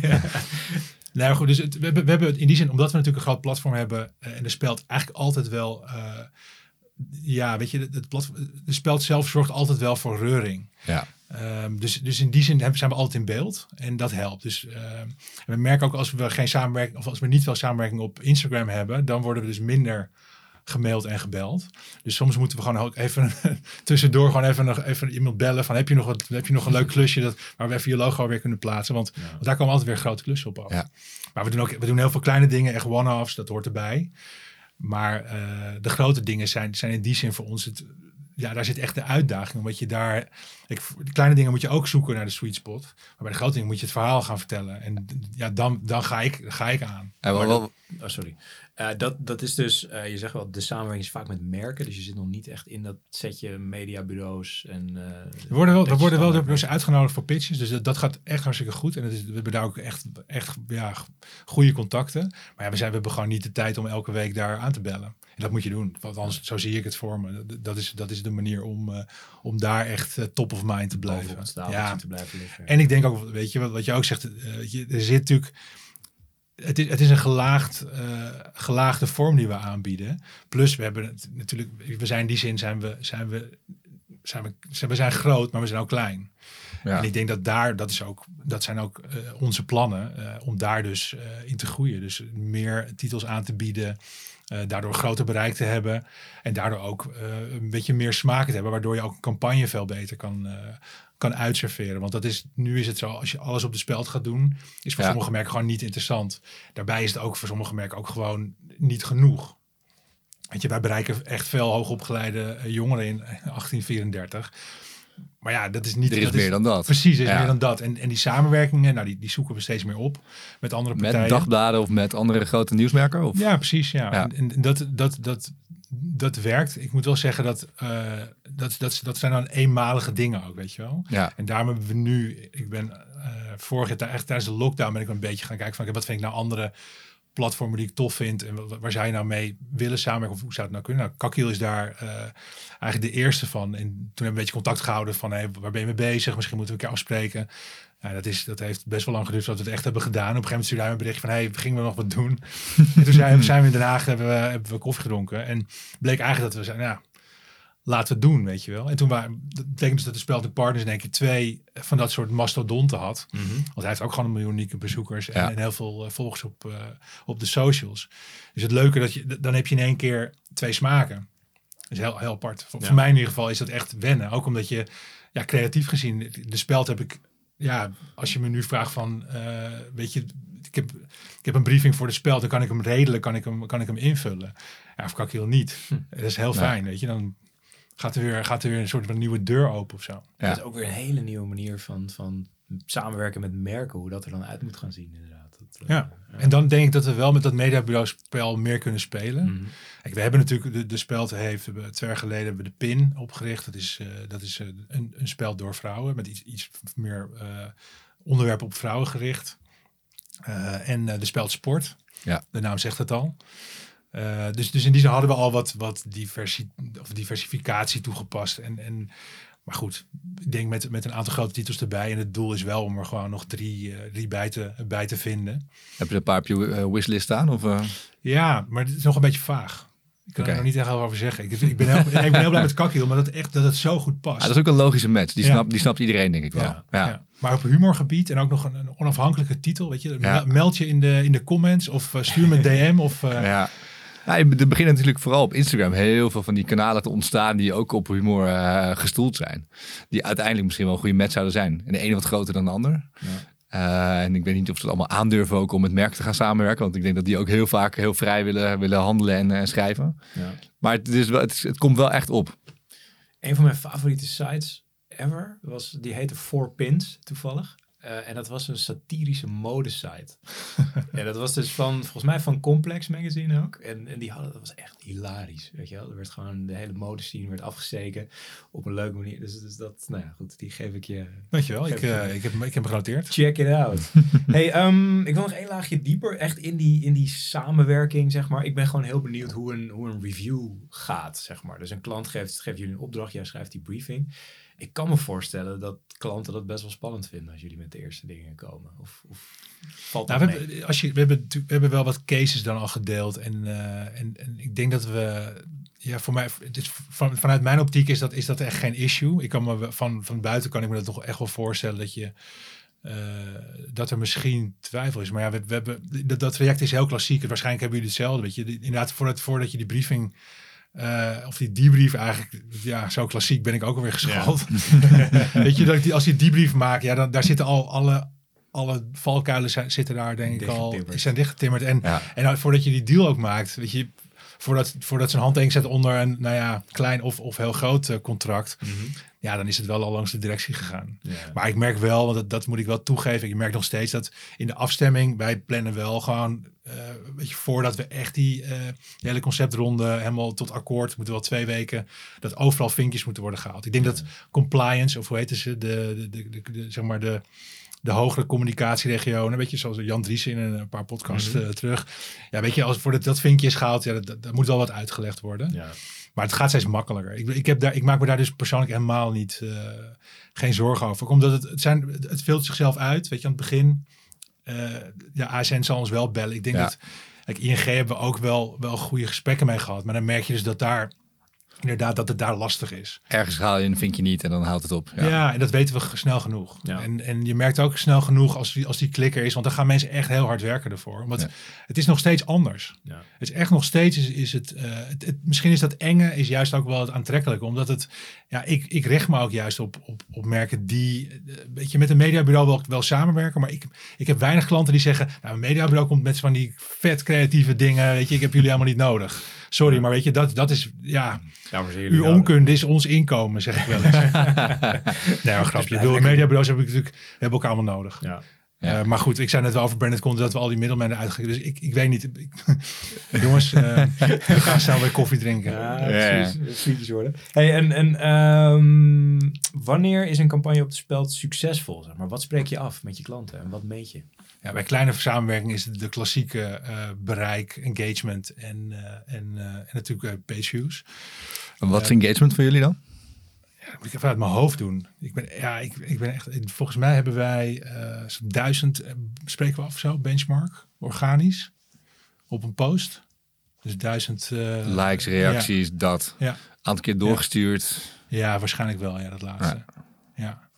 Nou goed, dus het, we, hebben, we hebben het in die zin, omdat we natuurlijk een groot platform hebben eh, en de speld eigenlijk altijd wel, eh, ja, weet je, het, het platform, de speld zelf zorgt altijd wel voor reuring. Ja. Ehm, dus, dus in die zin zijn we altijd in beeld en dat helpt. Dus ehm, we merken ook als we geen samenwerking of als we niet veel samenwerking op Instagram hebben, dan worden we dus minder gemaild en gebeld. Dus soms moeten we gewoon ook even tussendoor gewoon even, nog, even iemand bellen van heb je nog, wat, heb je nog een leuk klusje dat, waar we even je logo weer kunnen plaatsen. Want, Ja. want daar komen altijd weer grote klussen op af. Ja. Maar we doen ook we doen heel veel kleine dingen, echt one-offs, dat hoort erbij. Maar eh, de grote dingen zijn, zijn in die zin voor ons het, ja, daar zit echt de uitdaging. Omdat je daar, ik, de kleine dingen moet je ook zoeken naar de sweet spot. Maar bij de grote dingen moet je het verhaal gaan vertellen. En ja, dan, dan ga, ik, ga ik aan. En wat, Oh, sorry. Eh, dat, dat is dus, eh, je zegt wel, de samenwerking is vaak met merken. Dus je zit nog niet echt in dat setje mediabureaus. En, eh, We worden wel, we dat worden wel dus uitgenodigd voor pitches. Dus dat, dat gaat echt hartstikke goed. En het is, we hebben daar ook echt, echt ja, goede contacten. Maar ja, we, zijn, we hebben gewoon niet de tijd om elke week daar aan te bellen. Dat moet je doen. Want anders, zo zie ik het voor me. Dat- is, dat is de manier om, eh, om daar echt eh, top of mind te blijven. Ja, te blijven liggen. En ik denk ook, weet je, wat, wat je ook zegt, eh, je, er zit natuurlijk. Het is, het is een gelaagd, gelaagde vorm die we aanbieden. Plus, we hebben het natuurlijk, we zijn in die zin zijn we, zijn we, zijn we, we zijn groot, maar we zijn ook klein. Ja. En ik denk dat daar, dat, is ook, dat zijn ook onze plannen om daar dus in te groeien. Dus meer titels aan te bieden, eh, daardoor groter bereik te hebben. En daardoor ook eh, een beetje meer smaak te hebben, waardoor je ook een campagne veel beter kan, eh, kan uitserveren. Want dat is, nu is het zo, als je alles op de speld gaat doen, is voor Ja. sommige merken gewoon niet interessant. Daarbij is het ook voor sommige merken ook gewoon niet genoeg. Weet je, wij bereiken echt veel hoogopgeleide jongeren in 1834. Maar ja, dat is niet... Er is dat meer dan dat. Precies, er is Ja. meer dan dat. En, en die samenwerkingen, nou, die, die zoeken we steeds meer op met andere partijen. Met dagbladen of met andere grote nieuwsmerken? Of? Ja, precies. Ja. Ja. En, en dat, dat, dat, dat werkt. Ik moet wel zeggen dat, eh, dat, dat, dat zijn dan eenmalige dingen ook, weet je wel. Ja. En daarom hebben we nu, ik ben eh, vorig jaar, echt tijdens de lockdown ben ik een beetje gaan kijken van, wat vind ik nou andere platformen die ik tof vind en wa- waar je nou mee willen samenwerken of hoe zou het nou kunnen? Nou, Kakiel is daar eh, eigenlijk de eerste van. En toen hebben we een beetje contact gehouden van, hey, waar ben je mee bezig? Misschien moeten we een keer afspreken. Ja, dat, is, dat heeft best wel lang geduurd voordat we het echt hebben gedaan. Op een gegeven moment stuurde hij een bericht van, hey, gingen we nog wat doen? en toen zijn, zijn we in Den Haag, hebben we, hebben we koffie gedronken. En bleek eigenlijk dat we zeiden, ja, laten doen, weet je wel. En toen waren, dat betekent dus dat de Speld Partners in één keer twee van dat soort mastodonten had. Mhm. Want hij heeft ook gewoon een miljoen unieke bezoekers en, Ja. en heel veel eh, volgers op, eh, op de socials. Dus het leuke dat je, dan heb je in één keer twee smaken. Dat is heel, heel apart. Voor, Ja. voor mij in ieder geval is dat echt wennen. Ook omdat je, ja, creatief gezien, de speld heb ik, ja, als je me nu vraagt van, eh, weet je, ik heb, ik heb een briefing voor de speld, dan kan ik hem redelijk, kan ik hem, kan ik hem invullen. Ja, of kan ik heel niet. Dat is heel Nee. fijn, weet je. Dan gaat er weer, gaat er weer een soort van nieuwe deur open of zo. Ja. Dat is ook weer een hele nieuwe manier van, van samenwerken met merken, hoe dat er dan uit moet gaan zien inderdaad. Dat, eh, Ja. En dan denk ik dat we wel met dat mediabureau spel meer kunnen spelen. Mhm. Kijk, we hebben natuurlijk de, de speld heeft twee jaar geleden hebben we de PIN opgericht. Dat is, eh, dat is eh, een, een spel door vrouwen met iets, iets meer eh onderwerpen op vrouwen gericht. Eh, en de speld sport. Ja. De naam zegt het al. Eh, dus, dus in die zin hadden we al wat, wat diversi of diversificatie toegepast. En, en, maar goed, ik denk met, met een aantal grote titels erbij. En het doel is wel om er gewoon nog drie, eh, drie bij, te, bij te vinden. Heb je er een paar op je eh, wishlist staan? Of? Ja, maar het is nog een beetje vaag. Ik kan er nog niet echt over zeggen. Ik, ik, ben, heel, ik ben heel blij met Kakiel, maar dat, echt, dat het zo goed past. Ah, dat is ook een logische match. Die, Ja. snapt, die snapt iedereen, denk ik wel. ja, Ja. Maar op humorgebied en ook nog een, een onafhankelijke titel. Weet je, meld je in de, in de comments of stuur me een DM. Of, Ja. Ja, er beginnen natuurlijk vooral op Instagram heel veel van die kanalen te ontstaan die ook op humor eh, gestoeld zijn. Die uiteindelijk misschien wel een goede match zouden zijn. En de ene wat groter dan de ander. Eh, en ik weet niet of ze het allemaal aandurven ook om met merken te gaan samenwerken. Want ik denk dat die ook heel vaak heel vrij willen, willen handelen en eh, schrijven. Ja. Maar het, is wel, het, is- het komt wel echt op. Een van mijn favoriete sites ever was, die heette Four Pins toevallig. Eh, en dat was een satirische modesite. en dat was dus van, volgens mij van Complex Magazine ook. En, en die hadden, dat was echt hilarisch, weet je wel. Er werd gewoon, de hele modescene werd afgesteken op een leuke manier. Dus, dus dat, nou ja, goed, die geef ik je. Weet je wel, ik, je- eh, ik, heb, ik heb hem genoteerd. Check it out. hey, ehm, ik wil nog één laagje dieper, echt in die, in die samenwerking, zeg maar. Ik ben gewoon heel benieuwd hoe een, hoe een review gaat, zeg maar. Dus een klant geeft, geeft jullie een opdracht, jij schrijft die briefing. Ik kan me voorstellen dat klanten dat best wel spannend vinden als jullie met de eerste dingen komen. Of, of valt dat Nou, we, mee? hebben, als je, we, hebben, we hebben wel wat cases dan al gedeeld. En, eh, en, en ik denk dat we. Ja, voor mij, het is van, vanuit mijn optiek is dat, is dat echt geen issue. Ik kan me van, van buiten kan ik me dat toch echt wel voorstellen dat je. eh, dat er misschien twijfel is. Maar ja, we, we hebben, dat, dat traject is heel klassiek. Waarschijnlijk hebben jullie hetzelfde. Weet je, inderdaad, voordat, voordat je die briefing. Eh, of die debrief eigenlijk, ja, zo klassiek ben ik ook alweer geschoold. Weet je, dat ik die, als die debrief maak, ja, dan, daar zitten al alle, alle valkuilen zitten daar denk ik al, zijn dichtgetimmerd. En, Ja. en nou, voordat je die deal ook maakt, weet je, voordat, voordat zijn handtekening zet onder een, nou ja, klein of, of heel groot eh, contract. Ja, dan is het wel al langs de directie gegaan. Maar ik merk wel, want dat, dat moet ik wel toegeven. Ik merk nog steeds dat in de afstemming, wij plannen wel gewoon, weet je, voordat we echt die eh, die hele conceptronde helemaal tot akkoord, moeten wel twee weken, dat overal vinkjes moeten worden gehaald. Ik denk dat compliance, of hoe heet ze, de, de, de- zeg maar de, de hogere communicatieregionen, weet je, zoals Jan Dries in een paar podcasts Mhm. eh, terug. Ja, weet je, als voor dat, dat vinkje is gehaald, ja, dat, moet wel wat uitgelegd worden. Ja. Maar het gaat steeds makkelijker. Ik, ik, heb daar, ik maak me daar dus persoonlijk helemaal niet, eh, geen zorgen over. Omdat het, het, zijn, het, filtert zichzelf uit. Weet je, aan het begin, eh ja, ASN zal ons wel bellen. Ik denk Ja. dat, kijk, ING hebben we ook wel, wel goede gesprekken mee gehad. Maar dan merk je dus dat daar, inderdaad, dat het daar lastig is. Ergens haal je een vinkje niet en dan houdt het op. Ja, Ja. en dat weten we snel genoeg. Ja. En, en je merkt ook snel genoeg als die, als die klikker is. Want dan gaan mensen echt heel hard werken ervoor. Want Ja. het is nog steeds anders. Ja. Het is echt nog steeds, is, is het, eh, het, het- misschien is dat enge, is juist ook wel het aantrekkelijke. Omdat het, ja, ik, ik richt me ook juist op, op, op merken die, eh, weet je, met een mediabureau wel, wel samenwerken. Maar ik, ik heb weinig klanten die zeggen, nou, een mediabureau komt met van die vet creatieve dingen. Weet je, ik heb jullie helemaal niet nodig. Sorry, maar weet je, dat, dat is, ja, uw onkunde is ons inkomen, zeg ik wel eens. nee, maar grapje. Ik bedoel, mediabureaus hebben natuurlijk, we hebben elkaar allemaal nodig. Ja. Ja. Eh, maar goed, ik zei net wel over Branded Content dat we al die middelmannen uitgeven. Dus ik, ik weet niet. Ik- jongens, eh, we gaan snel weer koffie drinken. Ja, precies. Frietjes worden. Hey, en en ehm, wanneer is een campagne op de speld succesvol? Zeg maar? Wat spreek je af met je klanten en wat meet je? Ja, bij kleine samenwerking is het de klassieke eh, bereik, engagement en, eh, en, eh, en natuurlijk page views. Wat is engagement voor jullie dan? Moet ik even uit mijn hoofd doen. Ik ben, ja, ik, ik ben echt. Volgens mij hebben wij eh, duizend, eh, spreken we af of zo, benchmark, organisch, op een post. Dus duizend. eh, Likes, reacties, dat. Ja. Aantal keer doorgestuurd. Ja, waarschijnlijk wel, ja, dat laatste. Ja.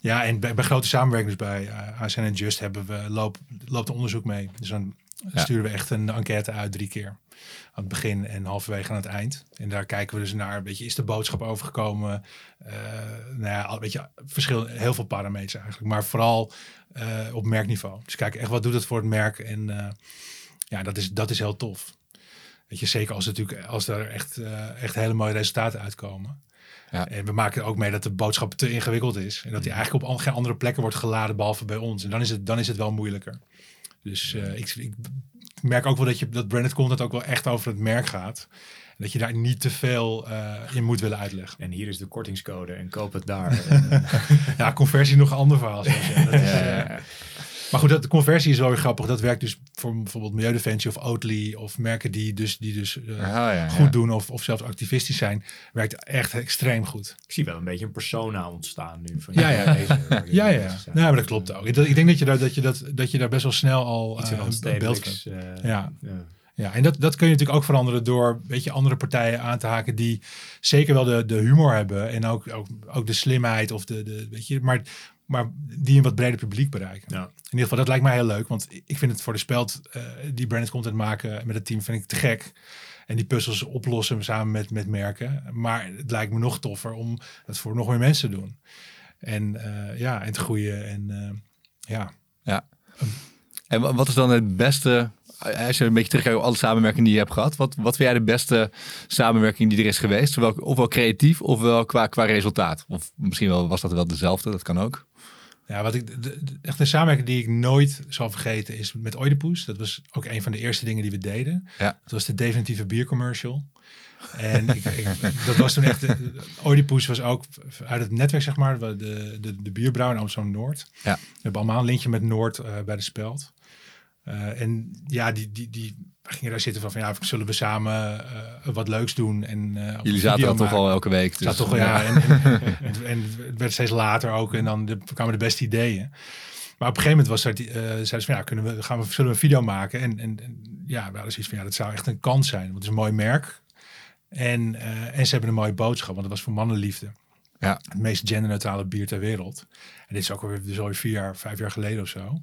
Ja, en bij, bij grote samenwerkingen, dus bij uh, ASN en Just, hebben we loop, loopt een onderzoek mee. Dus dan Ja. sturen we echt een enquête uit drie keer. Aan het begin en halverwege aan het eind. En daar kijken we dus naar, weet je, is de boodschap overgekomen? Eh nou ja, weet je, verschil, heel veel parameters eigenlijk. Maar vooral eh, op merkniveau. Dus kijk, echt wat doet het voor het merk? En eh, ja, dat is, dat is heel tof. Weet je, zeker als, het natuurlijk, als er echt, echt hele mooie resultaten uitkomen. Ja. En we maken ook mee dat de boodschap te ingewikkeld is. En dat die eigenlijk op geen andere plekken wordt geladen behalve bij ons. En dan is het, dan is het wel moeilijker. Dus eh, ik, ik merk ook wel dat, je, dat branded content ook wel echt over het merk gaat. Dat je daar niet te veel eh, in moet willen uitleggen. En hier is de kortingscode en koop het daar. Eh, Ja, conversie nog een ander verhaal. zoals je- dat is, Ja, ja, ja. Maar goed, dat, de conversie is wel weer grappig. Dat werkt dus voor bijvoorbeeld Milieudefensie of Oatly of merken die dus, die dus eh, Ah, ja, ja. goed doen of, of zelfs activistisch zijn. Werkt echt extreem goed. ik zie wel een beetje een persona ontstaan nu. Van Ja, ja. deze, Ja, ja. Nou, maar dat klopt ook. Ik, ik denk dat je daar, dat je dat, dat je daar best wel snel al eh, in een beeld van hebt. eh, Ja. ja. Ja, en dat, dat kun je natuurlijk ook veranderen door weet je, andere partijen aan te haken die zeker wel de, de humor hebben en ook, ook, ook de slimheid of de, de weet je, maar, maar die een wat breder publiek bereiken. Ja. In ieder geval, dat lijkt mij heel leuk, want ik vind het voor de speld eh, die branded content maken met het team vind ik te gek. En die puzzels oplossen samen met, met merken. Maar het lijkt me nog toffer om dat voor nog meer mensen te doen. En eh, ja, en te groeien. En eh, ja, En wa- wat is dan het beste, als je een beetje terugkijkt op alle samenwerkingen die je hebt gehad, wat, wat vind jij de beste samenwerking die er is geweest? Zowel, ofwel creatief, ofwel qua, qua resultaat? Of misschien wel, was dat wel dezelfde, dat kan ook. Ja, wat ik de, echt een samenwerking die ik nooit zal vergeten is met Oedipus. Dat was ook een van de eerste dingen die we deden. Ja. Dat was de definitieve biercommercial. En ik, ik, dat was toen echt. Oedipus was ook uit het netwerk, zeg maar, de, de, de bierbrouw in Amsterdam Noord. Ja. We hebben allemaal een lintje met Noord eh, bij de speld. Eh, en ja, die, die, die we gingen daar zitten van, van ja, zullen we samen eh, wat leuks doen? En, eh, Jullie zaten dan toch al elke week. Dus, toch, ja, en, en, en, en het werd steeds later ook. En dan de, kwamen de beste ideeën. Maar op een gegeven moment was er, die, eh, zeiden ze van ja, kunnen we, gaan we, zullen we een video maken? En, en, ja, we hadden zoiets van ja, dat zou echt een kans zijn. Want het is een mooi merk. En, en ze hebben een mooie boodschap, want het was voor mannenliefde. Ja. Het meest genderneutrale bier ter wereld. En dit is ook alweer, dus alweer vier jaar, vijf jaar geleden of zo.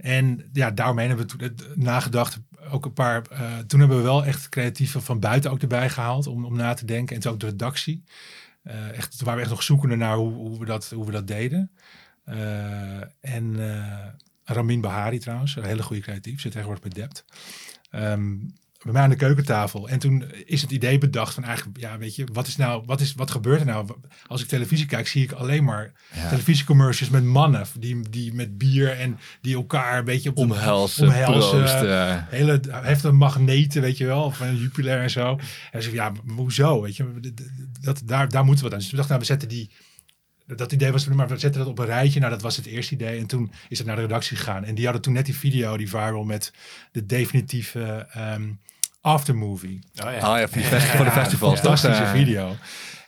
En ja, daaromheen hebben we eh, nagedacht. Ook een paar. eh, toen hebben we wel echt creatieven van buiten ook erbij gehaald om, om na te denken. En toen ook de redactie. Eh, echt, toen waren we echt nog zoekende naar hoe, hoe, we, dat, hoe we dat deden. En Ramin Bahari trouwens, een hele goede creatief, zit tegenwoordig bij Dept. Ehm, bij mij aan de keukentafel. En toen is het idee bedacht van eigenlijk, ja, weet je, wat is nou, wat is, wat gebeurt er nou? Als ik televisie kijk, zie ik alleen maar Ja. televisiecommercials met mannen die, die met bier en die elkaar een beetje op de Omhelzen, omhelzen. proosten. Hele heftige magneten, weet je wel, van Jupiler en zo. En ze ja, hoezo, weet je, dat, daar, daar moeten we dan. Dus toen dacht ik, nou, we zetten die, dat idee was, maar we zetten dat op een rijtje. Nou, dat was het eerste idee. En toen is het naar de redactie gegaan. En die hadden toen net die video, die viral, met de definitieve ehm aftermovie. Oh ja. Ah ja, voor, die festi- voor de Ja, festivals. Fantastische video.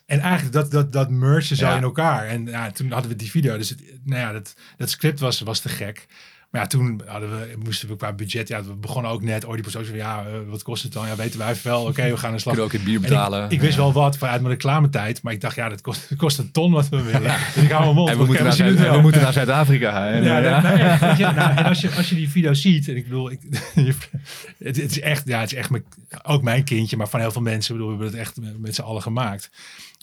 En eigenlijk dat, dat, dat merge zo Ja. in elkaar. En ja, toen hadden we die video. Dus het, nou ja, dat, dat script was, was te gek. Maar ja, toen hadden we, moesten we qua budget. Ja, we begonnen ook net. Oh, die persoon zei, ja, eh, wat kost het dan? Ja, weten wij wel. Oké, we gaan een slag. Kunnen ook in bier ik- betalen. Ik, wist wel wat vanuit mijn reclametijd. Maar ik dacht, ja, dat kost, dat kost een ton wat we willen. Dus ik hou mijn mond. En we moeten, naar Zuid- en we moeten naar Zuid-Afrika. En, Ja, dat- nee, je, nou, en als je, als je die video ziet, en ik bedoel, ik, het, het is echt, ja, het is echt mijn, ook mijn kindje, maar van heel veel mensen, bedoel, we hebben het echt met, z'n allen gemaakt.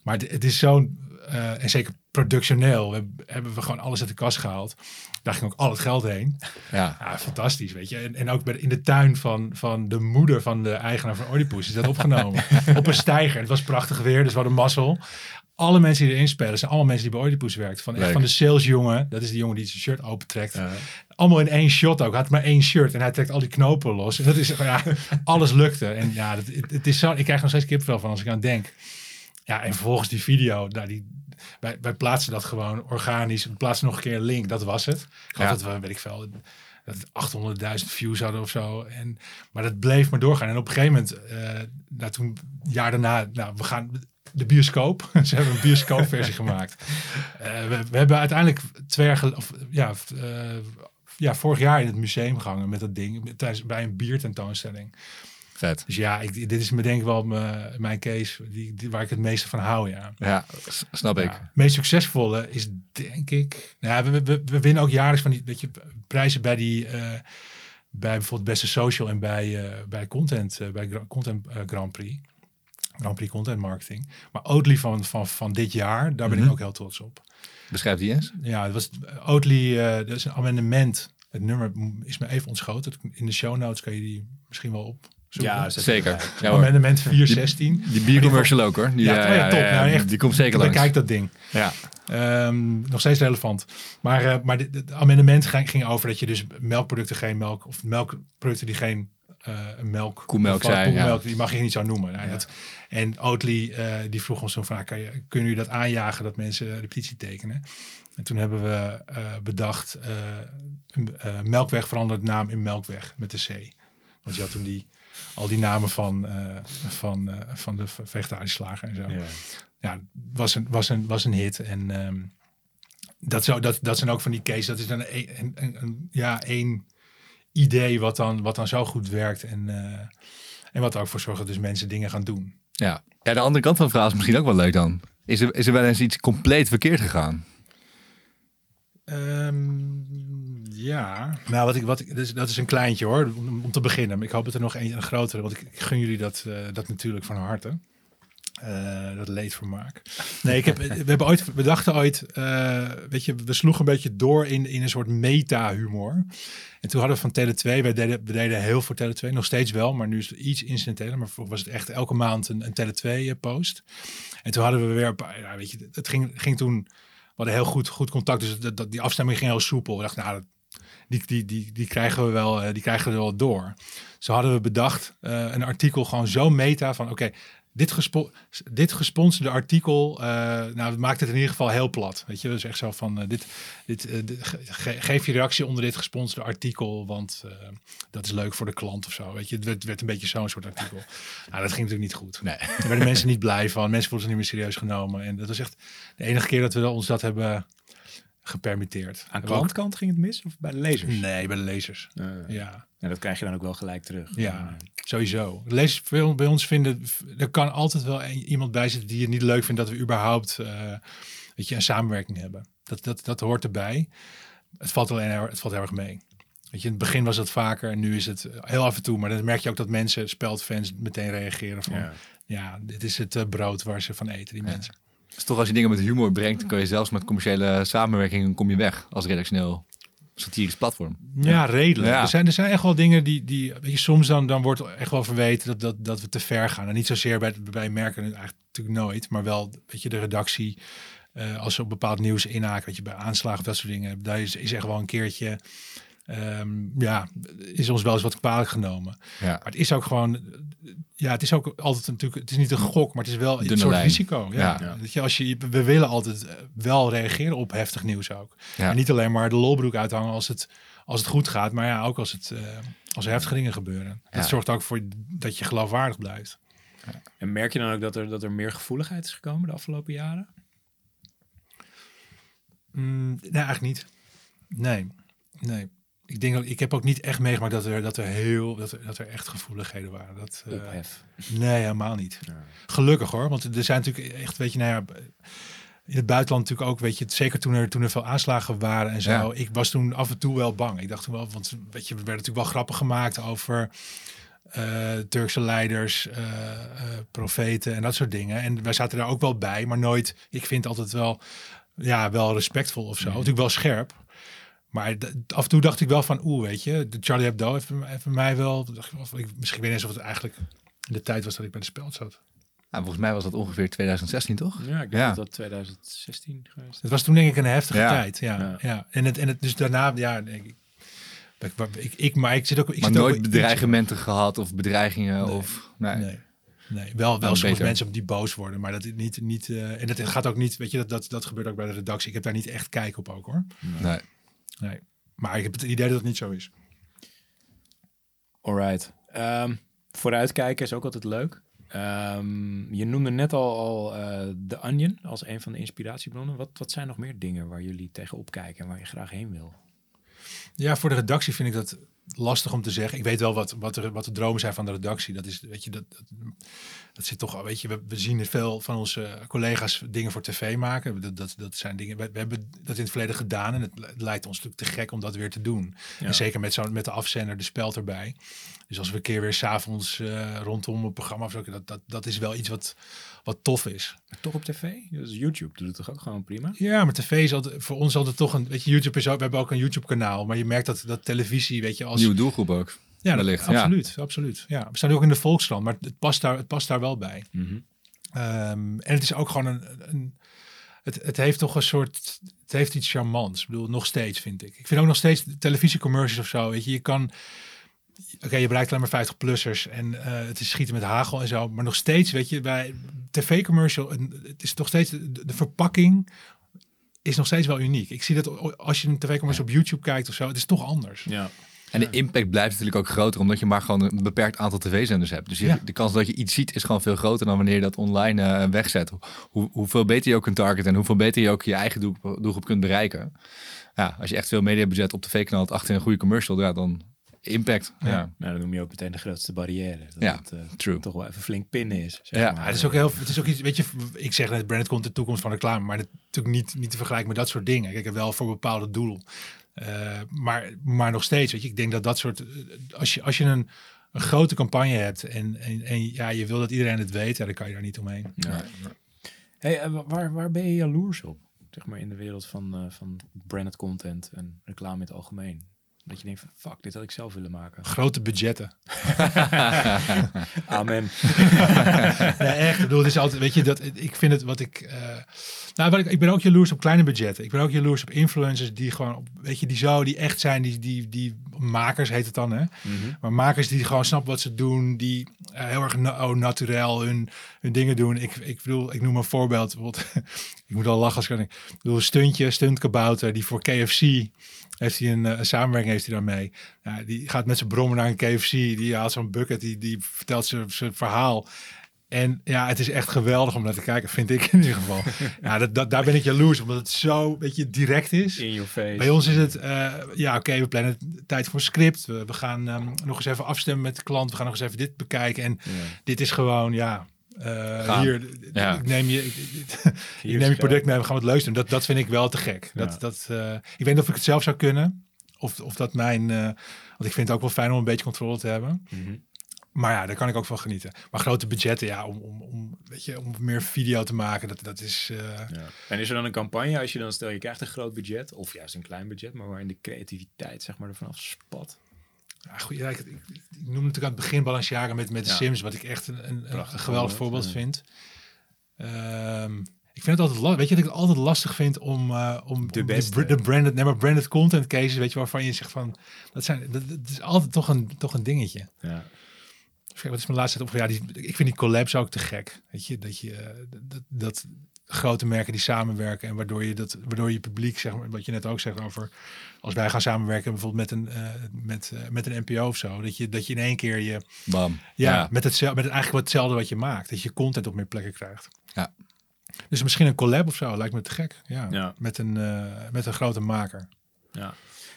Maar het, het is zo'n, eh, en zeker productioneel, we, hebben we gewoon alles uit de kast gehaald. Daar ging ook al het geld heen. ja. Ja, fantastisch, weet je. En, en ook bij, in de tuin van, van de moeder van de eigenaar van Oedipus is dat opgenomen. Op een steiger. Het was prachtig weer, dus we hadden mazzel. Alle mensen die erin spelen zijn allemaal mensen die bij Oedipus werkt. Van, echt van de salesjongen, dat is die jongen die zijn shirt opentrekt. Ja. Allemaal in één shot ook. Hij had maar één shirt en hij trekt al die knopen los. En dat is, ja, alles lukte. En ja, dat, het, het is zo, ik krijg nog steeds kipvel van als ik aan denk. Ja, en vervolgens die video, nou, die, wij, wij plaatsen dat gewoon organisch. We plaatsen nog een keer een link, dat was het. Ik Ja. dat we, weet ik veel, dat het 800.000 views hadden of zo. En, maar dat bleef maar doorgaan. En op een gegeven moment, nou, toen, een jaar daarna, nou, we gaan de bioscoop. Ze hebben een bioscoopversie gemaakt. Eh, we, we hebben uiteindelijk twee jaar of ja, eh, ja, vorig jaar in het museum gehangen met dat ding, tijdens, bij een biertentoonstelling. Vet. Dus ja, ik, dit is me denk ik wel mijn, mijn case die, die, waar ik het meeste van hou, ja. Ja, snap ik. Het meest succesvolle is denk ik. Nou ja, we, we, we winnen ook jaarlijks van die weet je, prijzen bij die. eh, bij bijvoorbeeld Beste Social en bij, eh, bij Content, eh, bij Content Grand Prix. Grand Prix Content Marketing. Maar Oatly van, van, van dit jaar, daar ben Mhm. ik ook heel trots op. Beschrijf die eens. Ja, het was Oatly, dat is een amendement. Het nummer is me even ontschoten. In de show notes kan je die misschien wel op. Ja, Zeker. Ja, amendement 416. Die biercommercial ook hoor. Die, Ja, ja, top. Nou, echt. die komt zeker langs. Bekijk dat ding. Ja. Ehm, nog steeds relevant. Maar, eh, maar dit- het amendement ging, ging over dat je dus melkproducten geen melk of melkproducten die geen eh, melk Koemelk zijn, koemelk, die mag je niet zo noemen. Nou, dat- en Oatly eh, die vroeg ons zo vaak, kan je, kunnen jullie dat aanjagen dat mensen de petitie tekenen? En toen hebben we eh, bedacht een, Melkweg veranderd naam in Melkweg met de C. Want je had toen die al die namen van, eh, van, eh, van de vegetarische slager en zo Ja. ja, was een, was een, was een hit. En ehm, dat, zo, dat, dat zijn ook van die cases. Dat is dan een, een, een, een- ja, één idee wat dan, wat dan zo goed werkt. En, eh, en wat er ook voor zorgt dat dus mensen dingen gaan doen. Ja. ja, de andere kant van de verhaal is misschien ook wel leuk dan. Is er, is er wel eens iets compleet verkeerd gegaan? Ehm, ja. Nou, wat ik, wat ik, dat, is, dat is een kleintje hoor, om, om te beginnen. Ik hoop dat er nog een, een grotere, want ik, ik gun jullie dat, eh, dat natuurlijk van harte. Eh, dat leedvermaak. Nee, ik heb, we, hebben ooit, we dachten ooit, eh, weet je, we sloegen een beetje door in, in een soort meta-humor. En toen hadden we van Tele2, wij deden, we deden heel voor Tele2, nog steeds wel, maar nu is het iets incidenteler. Maar was het echt elke maand een, een Tele2-post. En toen hadden we weer, weet je, het ging, ging toen, we hadden heel goed, goed contact, dus dat, dat, die afstemming ging heel soepel. We dachten, nou, dat, die, die, die, die krijgen we wel, eh, die krijgen we wel door. Zo hadden we bedacht eh, een artikel gewoon zo meta van, oké, dit, gespo dit gesponsorde artikel, eh, nou, het maakt het in ieder geval heel plat. Weet je, dus echt zo van, dit, dit, dit- ge- ge- geef je reactie onder dit gesponsorde artikel, want dat is leuk voor de klant of zo. Weet je, het werd, werd een beetje zo'n soort artikel. Nou, dat ging natuurlijk niet goed. Nee. Daar werden mensen niet blij van. Mensen voelden zich niet meer serieus genomen. En dat was echt de enige keer dat we ons dat hebben gepermitteerd. Aan klantkant ging het mis of bij de lezers? Nee, bij de lezers. Ja, En dat krijg je dan ook wel gelijk terug. ja sowieso. Lezers bij bij ons vinden, er kan altijd wel iemand bij zitten die het niet leuk vindt dat we überhaupt eh, weet je, een samenwerking hebben. Dat, dat, dat hoort erbij. Het valt alleen heel- het valt heel erg mee. Weet je, in het begin was dat vaker en nu is het heel af en toe. Maar dan merk je ook dat mensen, speldfans, meteen reageren van... Ja, Ja. dit is het eh, brood waar ze van eten, die mensen. Dus toch als je dingen met humor brengt, dan kun je zelfs met commerciële samenwerkingen kom je weg als redactioneel satirisch platform. Ja, redelijk. Ja. Er, zijn, er zijn echt wel dingen die, die weet je, soms dan, dan wordt echt wel verweten dat, dat, dat we te ver gaan. En niet zozeer bij, bij merken, eigenlijk natuurlijk nooit, maar wel, weet je, de redactie. eh, als ze op bepaald nieuws inhaken, weet je, bij aanslagen of dat soort dingen, daar is, is echt wel een keertje, ehm, ja, is ons wel eens wat kwalijk genomen. Ja. Maar het is ook gewoon, ja, het is ook altijd natuurlijk, het is niet een gok, maar het is wel een soort lijn. risico. Ja. Ja. Weet je, als je, we willen altijd eh, wel reageren op heftig nieuws ook. Ja. En niet alleen maar de lolbroek uithangen als het, als het goed gaat, maar ja, ook als, het, eh, als er heftige dingen gebeuren. Dat zorgt ook voor dat je geloofwaardig blijft. En merk je dan ook dat er, dat er meer gevoeligheid is gekomen de afgelopen jaren? Mm, nee, eigenlijk niet. Nee, nee. Ik denk dat ik heb ook niet echt meegemaakt dat er, dat er heel dat er, dat er echt gevoeligheden waren. Dat, eh, nee, helemaal niet. Gelukkig hoor, want er zijn natuurlijk echt, weet je, nou ja, in het buitenland natuurlijk ook, weet je, zeker toen er, toen er veel aanslagen waren en zo. Ja. Ik was toen af en toe wel bang. Ik dacht toen wel, want weet je, er werden natuurlijk wel grappen gemaakt over eh, Turkse leiders, eh, profeten en dat soort dingen. En wij zaten daar ook wel bij, maar nooit, ik vind altijd wel, ja, wel respectvol of zo. Natuurlijk wel scherp. Maar af en toe dacht ik wel van, oeh, weet je, de Charlie Hebdo heeft, heeft mij wel, dacht ik, wel van, ik, misschien weet ik niet eens of het eigenlijk in de tijd was dat ik bij de speld zat. Nou, volgens mij was dat ongeveer 2016, toch? Ja, ik denk Ja. dat dat 2016 geweest. Het was toen denk ik een heftige Ja. tijd. Ja, Ja. ja. En, het, en het dus daarna, ja, denk ik, ik, ik, ik, maar ik zit ook. Ik maar zit ook- nooit bedreigementen gehad of bedreigingen Nee. of... Nee. Nee. Nee, wel, wel soms beter. mensen die boos worden, maar dat is niet, niet eh, en dat gaat ook niet, weet je, dat, dat, dat gebeurt ook bij de redactie. Ik heb daar niet echt kijk op ook hoor. Nee. Nee. Maar ik heb het idee dat het niet zo is. Alright. Ehm, vooruitkijken is ook altijd leuk. Ehm, je noemde net al, al eh, The Onion als een van de inspiratiebronnen. Wat, wat zijn nog meer dingen waar jullie tegenop kijken en waar je graag heen wil? Ja, voor de redactie vind ik dat lastig om te zeggen. Ik weet wel wat, wat, er, wat de dromen zijn van de redactie. Dat is, weet je, dat, dat, dat zit toch al, weet je, we, we zien veel van onze collega's dingen voor tv maken. Dat, dat, dat zijn dingen, we, we hebben dat in het verleden gedaan en het, het lijkt ons natuurlijk te gek om dat weer te doen. Ja. En zeker met, zo, met de afzender, de speld erbij. Dus als we een keer weer s'avonds uh, rondom een programma of zo, dat, dat, dat is wel iets wat, wat tof is. Toch op tv? Dus YouTube doet het toch ook gewoon prima? Ja, maar tv is altijd, voor ons altijd toch een, weet je, YouTube is ook, we hebben ook een YouTube kanaal, maar je merkt dat, dat televisie, weet je, als... Nieuwe doelgroep ook. Ja, wellicht, dat, absoluut, absoluut. Ja, we staan nu ook in de Volkskrant, maar het past daar, het past daar wel bij. Mhm. Um, en het is ook gewoon een, een het, het heeft toch een soort, het heeft iets charmants. Ik bedoel, nog steeds vind ik. Ik vind ook nog steeds televisiecommercials of zo, weet je, je kan, oké, je bereikt alleen maar 50-plussers en uh, het is schieten met hagel en zo, maar nog steeds, weet je, bij tv-commercial, het is nog steeds, de, de verpakking is nog steeds wel uniek. Ik zie dat als je een tv-commercial op YouTube kijkt of zo, het is toch anders. Ja. En de impact blijft natuurlijk ook groter, omdat je maar gewoon een beperkt aantal tv-zenders hebt. Dus je, Ja. de kans dat je iets ziet is gewoon veel groter dan wanneer je dat online uh, wegzet. Hoe, hoeveel beter je ook kunt targeten en hoeveel beter je ook je eigen doelgroep, doelgroep kunt bereiken. Ja, als je echt veel mediabudget op tv-kanaal hebt achter een goede commercial, ja, dan impact. Ja, ja. Nou, dan noem je ook meteen de grootste barrière. Dat Ja, het uh, true. toch wel even flink pinnen is. Zeg Ja. maar. Ja, het is ook heel, het is ook iets, weet je, ik zeg net, brand komt de toekomst van reclame, maar dat natuurlijk niet, niet te vergelijken met dat soort dingen. Kijk, ik heb wel voor een bepaalde doel. Uh, maar, maar nog steeds, weet je, ik denk dat dat soort, als je, als je een, een grote campagne hebt en, en, en ja, je wil dat iedereen het weet, ja, dan kan je daar niet omheen. Ja. Hey, waar, waar ben je jaloers op? Zeg maar in de wereld van, uh, van branded content en reclame in het algemeen. Dat je denkt van, fuck, dit had ik zelf willen maken. Grote budgetten. Amen. nee, echt. Ik bedoel, het is altijd, weet je, dat, ik vind het wat ik... Uh, nou, wat ik, ik ben ook jaloers op kleine budgetten. Ik ben ook jaloers op influencers die gewoon, weet je, die zo, die echt zijn, die, die, die makers heet het dan, hè. Mm -hmm. Maar makers die gewoon snappen wat ze doen, die uh, heel erg na oh, naturel hun, hun dingen doen. Ik, ik bedoel, ik noem een voorbeeld. ik moet al lachen als ik... Ik bedoel, stuntje, stuntkabouter, die voor KFC heeft hij een, een samenwerking heeft hij daarmee. Ja, die gaat met zijn brommen naar een KFC. Die haalt zo'n bucket, die, die vertelt zijn, verhaal. En ja, het is echt geweldig om naar te kijken, vind ik in ieder geval. ja, dat, dat, daar ben ik jaloers, omdat het zo, weet je, direct is. In your face. Bij ons is het, uh, ja, oké, okay, we plannen tijd voor script. We, we gaan um, nog eens even afstemmen met de klant. We gaan nog eens even dit bekijken. En dit is gewoon, ja, uh, hier, ja. ik neem je, ik, ik neem je product mee, we gaan leuk doen. Dat, dat vind ik wel te gek. Dat, ja. dat, uh, ik weet niet of ik het zelf zou kunnen. Of, of dat mijn, uh, want ik vind het ook wel fijn om een beetje controle te hebben. Mm -hmm. maar ja, daar kan ik ook van genieten. Maar grote budgetten, ja, om, om, om, weet je, om meer video te maken, dat, dat is... eh, Ja. En is er dan een campagne als je dan stel je krijgt een groot budget of juist een klein budget, maar waarin de creativiteit zeg maar er vanaf spat? Ja, goed, ja, ik, ik, ik noemde natuurlijk aan het begin Balenciaga met, met de Ja. Sims, wat ik echt een, een, een geweldig voorbeeld, ja. vind. Ehm, ik vind het altijd lastig. Weet je dat ik het altijd lastig vind om, eh, om De beste. de branded, nee, maar branded content cases, weet je, waarvan je zegt van, dat zijn, dat, dat is altijd toch een, toch een dingetje. Ja. Wat is mijn laatste tijd op? Ja, die, ik vind die collabs ook te gek. Weet je, dat je eh, dat, dat grote merken die samenwerken en waardoor je dat, waardoor je publiek, zeg maar, wat je net ook zegt over, als wij gaan samenwerken bijvoorbeeld met een, eh, met, eh, met een NPO of zo, dat je, dat je in één keer je, Bam. ja, met hetzelfde, met eigenlijk wat hetzelfde wat je maakt, dat je content op meer plekken krijgt. Ja. Dus misschien een collab of zo lijkt me te gek. Ja, Ja. Met, een, eh, met een grote maker. Ja.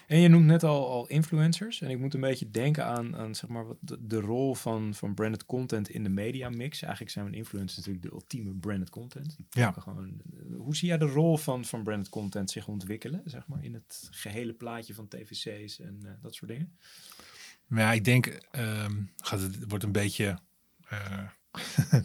En je noemt net al, al influencers. En ik moet een beetje denken aan, aan zeg maar, wat de, de rol van, van branded content in de media mix. Eigenlijk zijn influencers natuurlijk de ultieme branded content. Ja. Gewoon, eh, hoe zie jij de rol van, van branded content zich ontwikkelen, zeg maar, in het gehele plaatje van tvc's en eh, dat soort dingen? Maar ja, ik denk, ehm, gaat het wordt een beetje eh,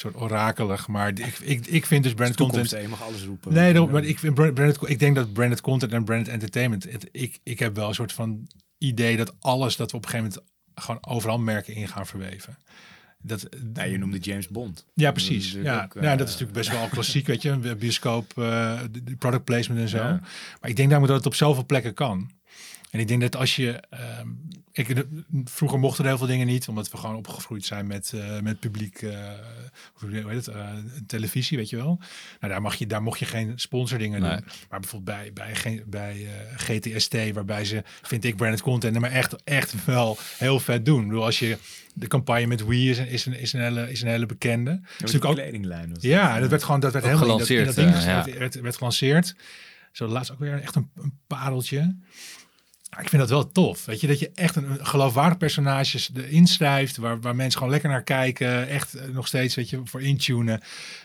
soort orakelig, maar ik, ik, ik vind dus branded content je mag alles roepen. Nee, dat- maar ik, vind brand- branded, ik denk dat branded content en branded entertainment. Het, ik, ik heb wel een soort van idee dat alles dat we op een gegeven moment gewoon overal merken in gaan verweven. Dat, Ja, je noemde James Bond. ja, Dat precies. natuurlijk Ja, ook, ja, eh, dat is natuurlijk best wel klassiek, weet je, een bioscoop, eh, product placement en zo. Ja. Maar ik denk namelijk dat het op zoveel plekken kan. En ik denk dat als je, ehm, ik, de- vroeger mochten er heel veel dingen niet, omdat we gewoon opgegroeid zijn met, eh, met publiek, eh, hoe heet het, eh, televisie, weet je wel. Nou, daar, mag je, daar mocht je geen sponsordingen Nee. doen. Maar bijvoorbeeld bij, bij, bij eh, GTST, waarbij ze, vind ik, branded content, maar echt, echt wel heel vet doen. Ik bedoel, als je de campagne met Wii is een, is een, is een, hele, is een hele bekende. Ja, is natuurlijk ook kledinglijn. was ja, dat. en dat werd gewoon dat werd Ook helemaal in dat- in gelanceerd, dat, ding eh, ja. werd, werd, werd gelanceerd. Zo laatst ook weer echt een, een pareltje. Ik vind dat wel tof. Weet je, dat je echt een, een geloofwaardig personages erin schrijft, waar, waar mensen gewoon lekker naar kijken, echt eh, nog steeds, weet je, voor intunen.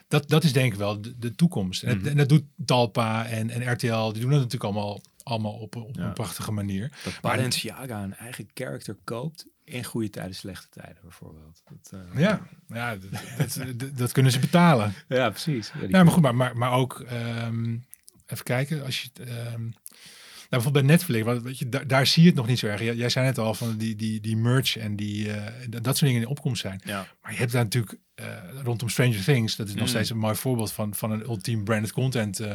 Dat, dat is denk ik wel de, de toekomst. En, Mhm. en dat doet Talpa en, en RTL, die doen dat natuurlijk allemaal, allemaal op, op Ja. een prachtige manier. Dat Balenciaga een eigen character koopt in goede tijden, slechte tijden bijvoorbeeld. Dat, eh, Ja, ja dat, dat, kunnen ze betalen. ja precies. Ja, maar goed, maar, maar, maar ook, ehm, even kijken, als je, het, ehm, nou, bijvoorbeeld bij Netflix, want, weet je, daar, daar zie je het nog niet zo erg. Jij, jij zei net al van die, die, die merch en die, eh, dat dat soort dingen in opkomst zijn. Ja. Maar je hebt daar natuurlijk eh, rondom Stranger Things, dat is nog Mm. steeds een mooi voorbeeld van, van een ultiem branded content. eh.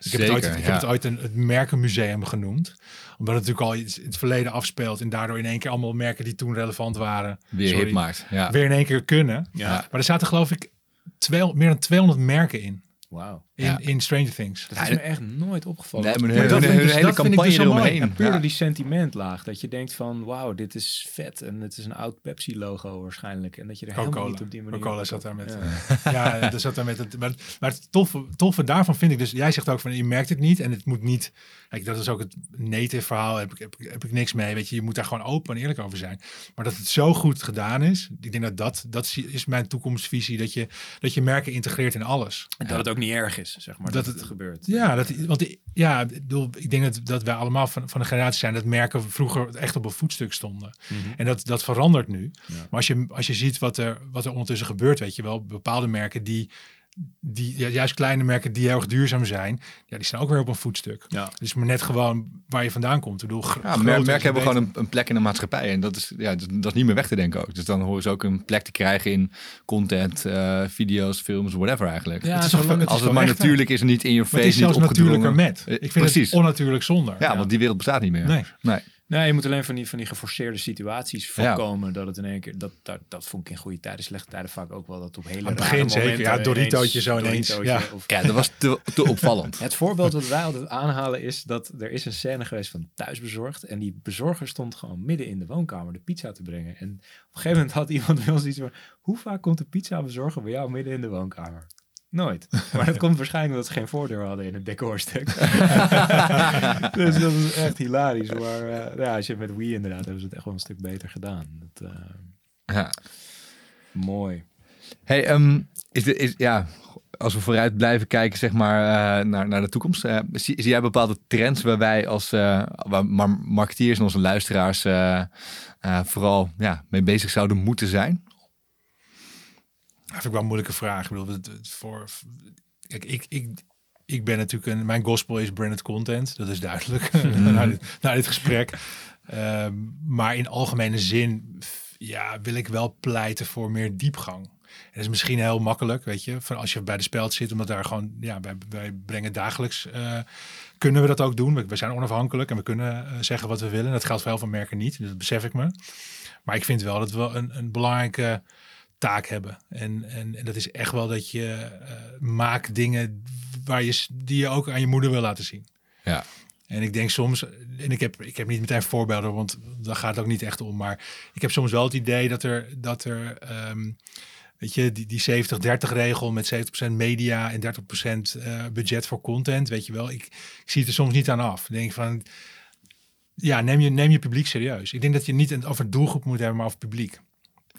ik heb het ooit, ik heb het ooit een, het merkenmuseum genoemd, omdat het natuurlijk al iets in het verleden afspeelt en daardoor in één keer allemaal merken die toen relevant waren, Weer sorry, hip maakt. Ja. weer in één keer kunnen. Ja. Maar er zaten geloof ik 200 meer dan 200 merken in. Wauw. In, Ja. in Stranger Things. Dat is me echt nooit opgevallen. Nee, maar hun, Maar dat hun- vind ik hun dus- hele dat vind ik campagne dus zo mooi. eromheen. En puur Ja. door die sentimentlaag. Dat je denkt van, wauw, dit is vet. En het is een oud Pepsi-logo waarschijnlijk. En dat je er helemaal Coca-Cola. niet op die manier... Coca-Cola zat daar met, Ja. Ja, dat zat daar met het. Maar, maar het toffe, toffe daarvan vind ik dus. Jij zegt ook van je merkt het niet en het moet niet. Kijk, dat is ook het native verhaal. Heb ik, heb, ik- heb ik niks mee. Weet je, je moet daar gewoon open en eerlijk over zijn. Maar dat het zo goed gedaan is. Ik denk dat dat, dat is- is mijn toekomstvisie. Dat je, dat je merken integreert in alles. En dat het ook niet erg is, zeg maar, dat, Dat het, gebeurt. Ja, dat, want die- ja, ik bedoel, ik denk dat, dat wij allemaal van, van de generatie zijn dat merken vroeger echt op een voetstuk stonden. Mhm. En dat, dat verandert nu. Ja. Maar als je, als je ziet wat er, wat er ondertussen gebeurt, weet je wel, bepaalde merken die, die ja, juist kleine merken die heel erg duurzaam zijn, ja, die staan ook weer op een voetstuk. Ja. Dus maar net gewoon waar je vandaan komt. Ik bedoel, Ja, merken hebben beter. gewoon een, een plek in de maatschappij. En dat is, ja, dat, dat is niet meer weg te denken ook. Dus dan horen ze ook een plek te krijgen in content, eh, video's, films, whatever eigenlijk. Ja, Het is zolang toch- het Als is het maar natuurlijk is en niet in je Maar face, het is niet zelfs natuurlijker met. Eh, Ik vind precies. het onnatuurlijk zonder. Ja, want die wereld bestaat niet meer. Nee. nee. Nee, je moet alleen van die, van die geforceerde situaties Ja. voorkomen. Dat het in één keer, dat, dat, dat vond ik in goede tijden, slechte tijden vaak ook wel. Dat op hele Aan het begin zeker, ja, Doritootje zo ineens, Doritootje ja. of- Ja, dat was te, te opvallend. Het voorbeeld wat wij altijd aanhalen is dat er is een scène geweest van thuisbezorgd. En die bezorger stond gewoon midden in de woonkamer de pizza te brengen. En op een gegeven moment had iemand bij ons iets van... Hoe vaak komt de pizza bezorger bij jou midden in de woonkamer? Nooit. Maar dat komt waarschijnlijk omdat ze geen voordeur hadden in het decorstuk. dus dat is echt hilarisch. Maar eh, ja, als je met Wii inderdaad, hebben ze het echt wel een stuk beter gedaan. Dat, eh, Ja. mooi. Hey, ehm, is de, is, ja, als we vooruit blijven kijken zeg maar, eh, naar, naar de toekomst. zie, zie jij bepaalde trends waar wij als waar mar- marketeers en onze luisteraars vooral ja, mee bezig zouden moeten zijn? Dat vind ik wel een moeilijke vraag. Ik bedoel, het, het voor, kijk, ik, ik, ik ben natuurlijk een, mijn gospel is branded content. Dat is duidelijk na, dit, na dit gesprek. Ehm, maar in algemene zin ja, wil ik wel pleiten voor meer diepgang. En dat is misschien heel makkelijk, weet je, van als je bij de speld zit, omdat daar gewoon, ja, wij, wij brengen dagelijks, eh, kunnen we dat ook doen. We, we zijn onafhankelijk en we kunnen eh, zeggen wat we willen. Dat geldt voor heel veel merken niet, dat besef ik me. Maar ik vind wel dat we een, een belangrijke taak hebben. En, en, en dat is echt wel dat je eh maakt dingen waar je, die je ook aan je moeder wil laten zien. Ja. En ik denk soms, en ik heb, ik heb niet meteen voorbeelden, want daar gaat het ook niet echt om. Maar ik heb soms wel het idee dat er, dat er ehm, weet je, die, die 70-30 regel met 70% media en 30% eh, budget voor content, weet je wel. Ik, ik zie het er soms niet aan af. Ik denk van, ja, neem je, neem je publiek serieus. Ik denk dat je niet over doelgroep moet hebben, maar over publiek.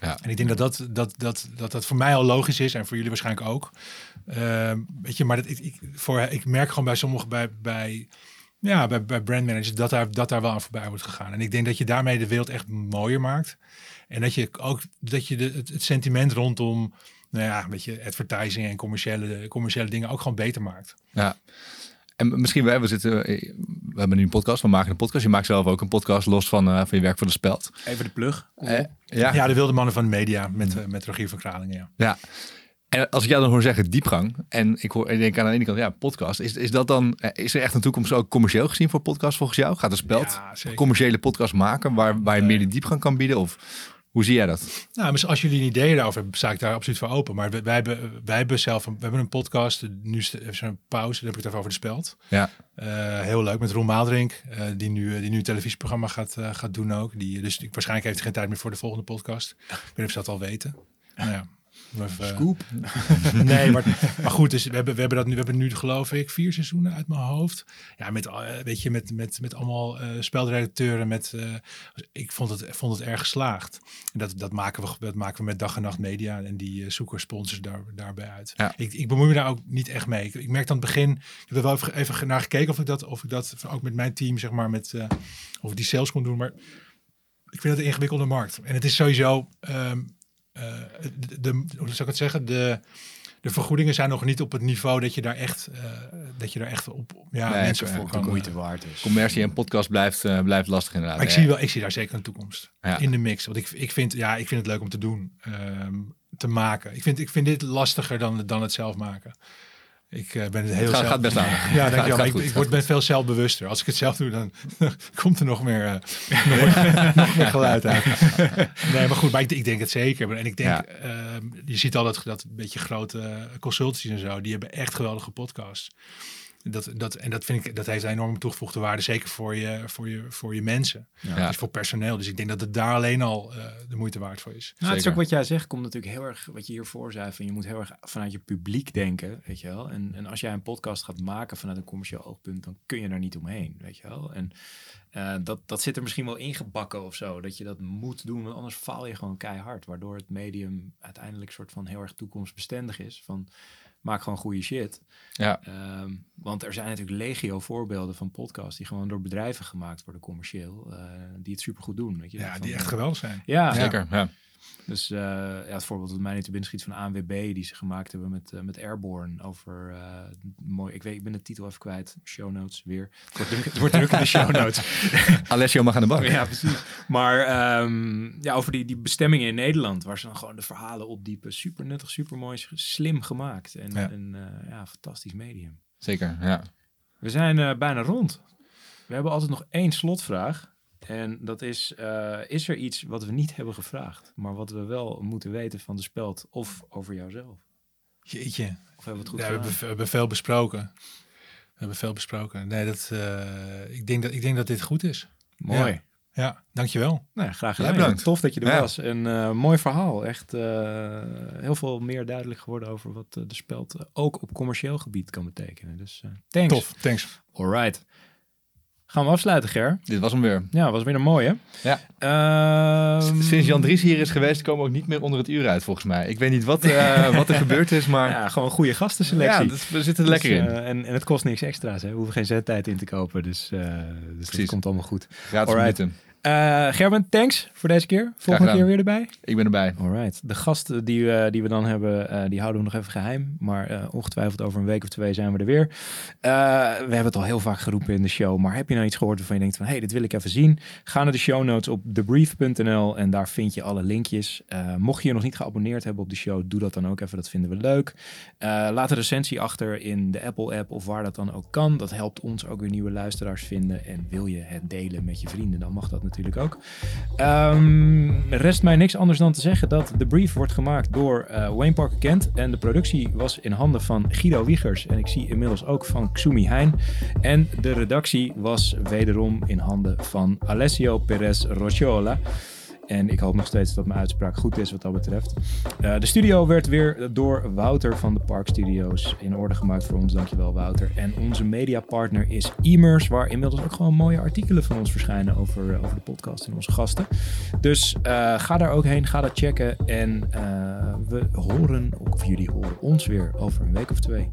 Ja. En ik denk dat dat, dat, dat, dat dat voor mij al logisch is en voor jullie waarschijnlijk ook. Ehm, weet je, maar dat, ik, ik, voor, ik merk gewoon bij sommigen, bij, bij, ja, bij, bij brandmanagers, dat daar, dat daar wel aan voorbij wordt gegaan. En ik denk dat je daarmee de wereld echt mooier maakt. En dat je ook dat je de, het, het sentiment rondom, nou ja, weet je, advertising en commerciële, commerciële dingen ook gewoon beter maakt. Ja. En misschien, we, we, zitten, eh, we hebben nu een podcast, we maken een podcast. Je maakt zelf ook een podcast los van, eh, van je werk voor de Speld. Even de plug. Eh, ja. Ja, de wilde mannen van de media met, eh, met Rogier van Kralingen, ja. Ja. En als ik jou dan hoor zeggen diepgang, en ik, hoor, ik denk aan de ene kant, ja, podcast, is, is dat dan, is er echt een toekomst ook commercieel gezien voor podcast volgens jou? Gaat de speld Ja, commerciële podcast maken waar, waar je meer die diepgang kan bieden? Of hoe zie jij dat? Nou, als jullie een idee daarover hebben, sta ik daar absoluut voor open. Maar wij, wij, hebben, wij hebben zelf een, we hebben een podcast. Nu is er een pauze, dan heb ik het even over de speld. Ja, Eh, heel leuk met Roel Maaldrink, eh, die, nu, die nu een televisieprogramma gaat, eh, gaat doen ook. Die, dus ik, waarschijnlijk heeft hij geen tijd meer voor de volgende podcast. Ik weet niet of ze dat al weten. Nou ja. Eh, Scoop. nee, maar, maar goed, dus we hebben, we hebben dat nu, we hebben nu geloof ik vier seizoenen uit mijn hoofd. Ja, met, eh, weet je, met, met, met allemaal eh spelredacteuren. Met, ik vond het, vond het erg geslaagd. En dat, dat, maken we, dat maken we met dag en nacht media. En die zoeken sponsors daar, daarbij uit. Ja. Ik, ik bemoei me daar ook niet echt mee. Ik, ik merk aan het begin, ik heb er wel even, even naar gekeken of ik dat, of ik dat ook met mijn team, zeg maar, met, of ik die sales kon doen. Maar ik vind het een ingewikkelde markt. En het is sowieso, ehm, eh, de, de, hoe zou ik het zeggen, de, de vergoedingen zijn nog niet op het niveau dat je daar echt, eh, dat je daar echt op ja, Nee, mensen voor kan. moeite waard is. commercie en podcast blijft, eh, blijft lastig inderdaad. Maar ik Ja. zie, wel, ik zie daar zeker een toekomst Ja. in de mix. Want ik, ik, vind, ja, ik vind het leuk om te doen, ehm, te maken. Ik vind, ik vind dit lastiger dan, dan het zelf maken. Ik eh, ben het heel Het gaat, zelf- gaat best aan. Ja, dankjewel. Ik, ik word, ben veel zelfbewuster. Als ik het zelf doe, dan komt er nog meer, eh, nog meer, nog meer geluid uit. Nee, maar goed, maar ik, ik denk het zeker. En ik denk, Ja. ehm, je ziet al dat, dat beetje grote consultancies en zo, die hebben echt geweldige podcasts. Dat, dat, en dat vind ik, dat heeft een enorm toegevoegde waarde, zeker voor je, voor je, voor je mensen. Ja. Dus voor personeel. Dus ik denk dat het daar alleen al eh, de moeite waard voor is. Nou, het is ook wat jij zegt, komt natuurlijk heel erg, wat je hiervoor zei, van je moet heel erg vanuit je publiek denken, weet je wel. En, en als jij een podcast gaat maken vanuit een commercieel oogpunt, dan kun je daar niet omheen, weet je wel. En eh, dat, dat zit er misschien wel ingebakken of zo, dat je dat moet doen, want anders faal je gewoon keihard, waardoor het medium uiteindelijk soort van heel erg toekomstbestendig is, van maak gewoon goede shit. Ja. Ehm, want er zijn natuurlijk legio voorbeelden van podcasts die gewoon door bedrijven gemaakt worden commercieel, eh, die het supergoed doen, weet je. Ja, Van, die echt geweldig zijn. Ja, Zeker, ja. Dus eh, ja, het voorbeeld dat mij niet te binnen schiet van ANWB, die ze gemaakt hebben met, eh, met Airborne over eh, mooi. Ik weet, ik ben de titel even kwijt. Show notes weer. Het wordt druk, het wordt druk in de show notes. Alessio mag aan de bank. ja, precies. Maar ehm, ja, over die, die bestemmingen in Nederland, waar ze dan gewoon de verhalen opdiepen. Super nuttig, super mooi, slim gemaakt en, Ja. ja, fantastisch medium. Zeker, ja. We zijn bijna rond. We hebben altijd nog één slotvraag. En dat is, eh, is er iets wat we niet hebben gevraagd, maar wat we wel moeten weten van de speld of over jouzelf? Jeetje. Of hebben we het goed Ja, we, gedaan? hebben, we hebben veel besproken. We hebben veel besproken. Nee, dat, eh, ik, denk dat, ik denk dat dit goed is. Mooi. Ja, dankjewel. Nou, graag Ja, gedaan. bedankt. Tof dat je er Ja. was. En eh, mooi verhaal. Echt heel veel meer duidelijk geworden over wat de speld ook op commercieel gebied kan betekenen. Dus thanks. Tof, thanks. Alright. Gaan we afsluiten, Ger? Dit was hem weer. Ja, was weer een mooie. Ja. Ehm, Sinds Jan Dries hier is geweest, komen we ook niet meer onder het uur uit, volgens mij. Ik weet niet wat, eh, wat er gebeurd is, maar Ja, gewoon een goede gastenselectie. ja, dat- we zitten er lekker Dus, in. eh, en, en het kost niks extra's. Hè. We hoeven geen zendtijd in te kopen. Dus, eh dus komt allemaal goed. Gratis minuten. Eh, Gerben, thanks voor deze keer. Volgende keer weer erbij. Ik ben erbij. Alright. De gasten die, we die we dan hebben, eh, die houden we nog even geheim. Maar eh, ongetwijfeld over een week of twee zijn we er weer. Eh, we hebben het al heel vaak geroepen in de show. Maar heb je nou iets gehoord waarvan je denkt van... hé, hey, dit wil ik even zien? Ga naar de show notes op thebrief.nl en daar vind je alle linkjes. Eh, mocht je je nog niet geabonneerd hebben op de show, doe dat dan ook even. Dat vinden we leuk. Eh, laat een recensie achter in de Apple-app of waar dat dan ook kan. Dat helpt ons ook weer nieuwe luisteraars vinden. En wil je het delen met je vrienden, dan mag dat natuurlijk ook. Ehm, rest mij niks anders dan te zeggen dat de brief wordt gemaakt door eh, Wayne Parker Kent. En de productie was in handen van Guido Wiegers. En ik zie inmiddels ook van Xumi Hein. En de redactie was wederom in handen van Alessio Perez Rocciola. En ik hoop nog steeds dat mijn uitspraak goed is wat dat betreft. Eh, de studio werd weer door Wouter van de Park Studios in orde gemaakt voor ons. Dankjewel Wouter. En onze mediapartner is Immers, waar inmiddels ook gewoon mooie artikelen van ons verschijnen over, over de podcast en onze gasten. Dus eh, ga daar ook heen, ga dat checken. En eh, we horen, of jullie horen ons weer over een week of twee.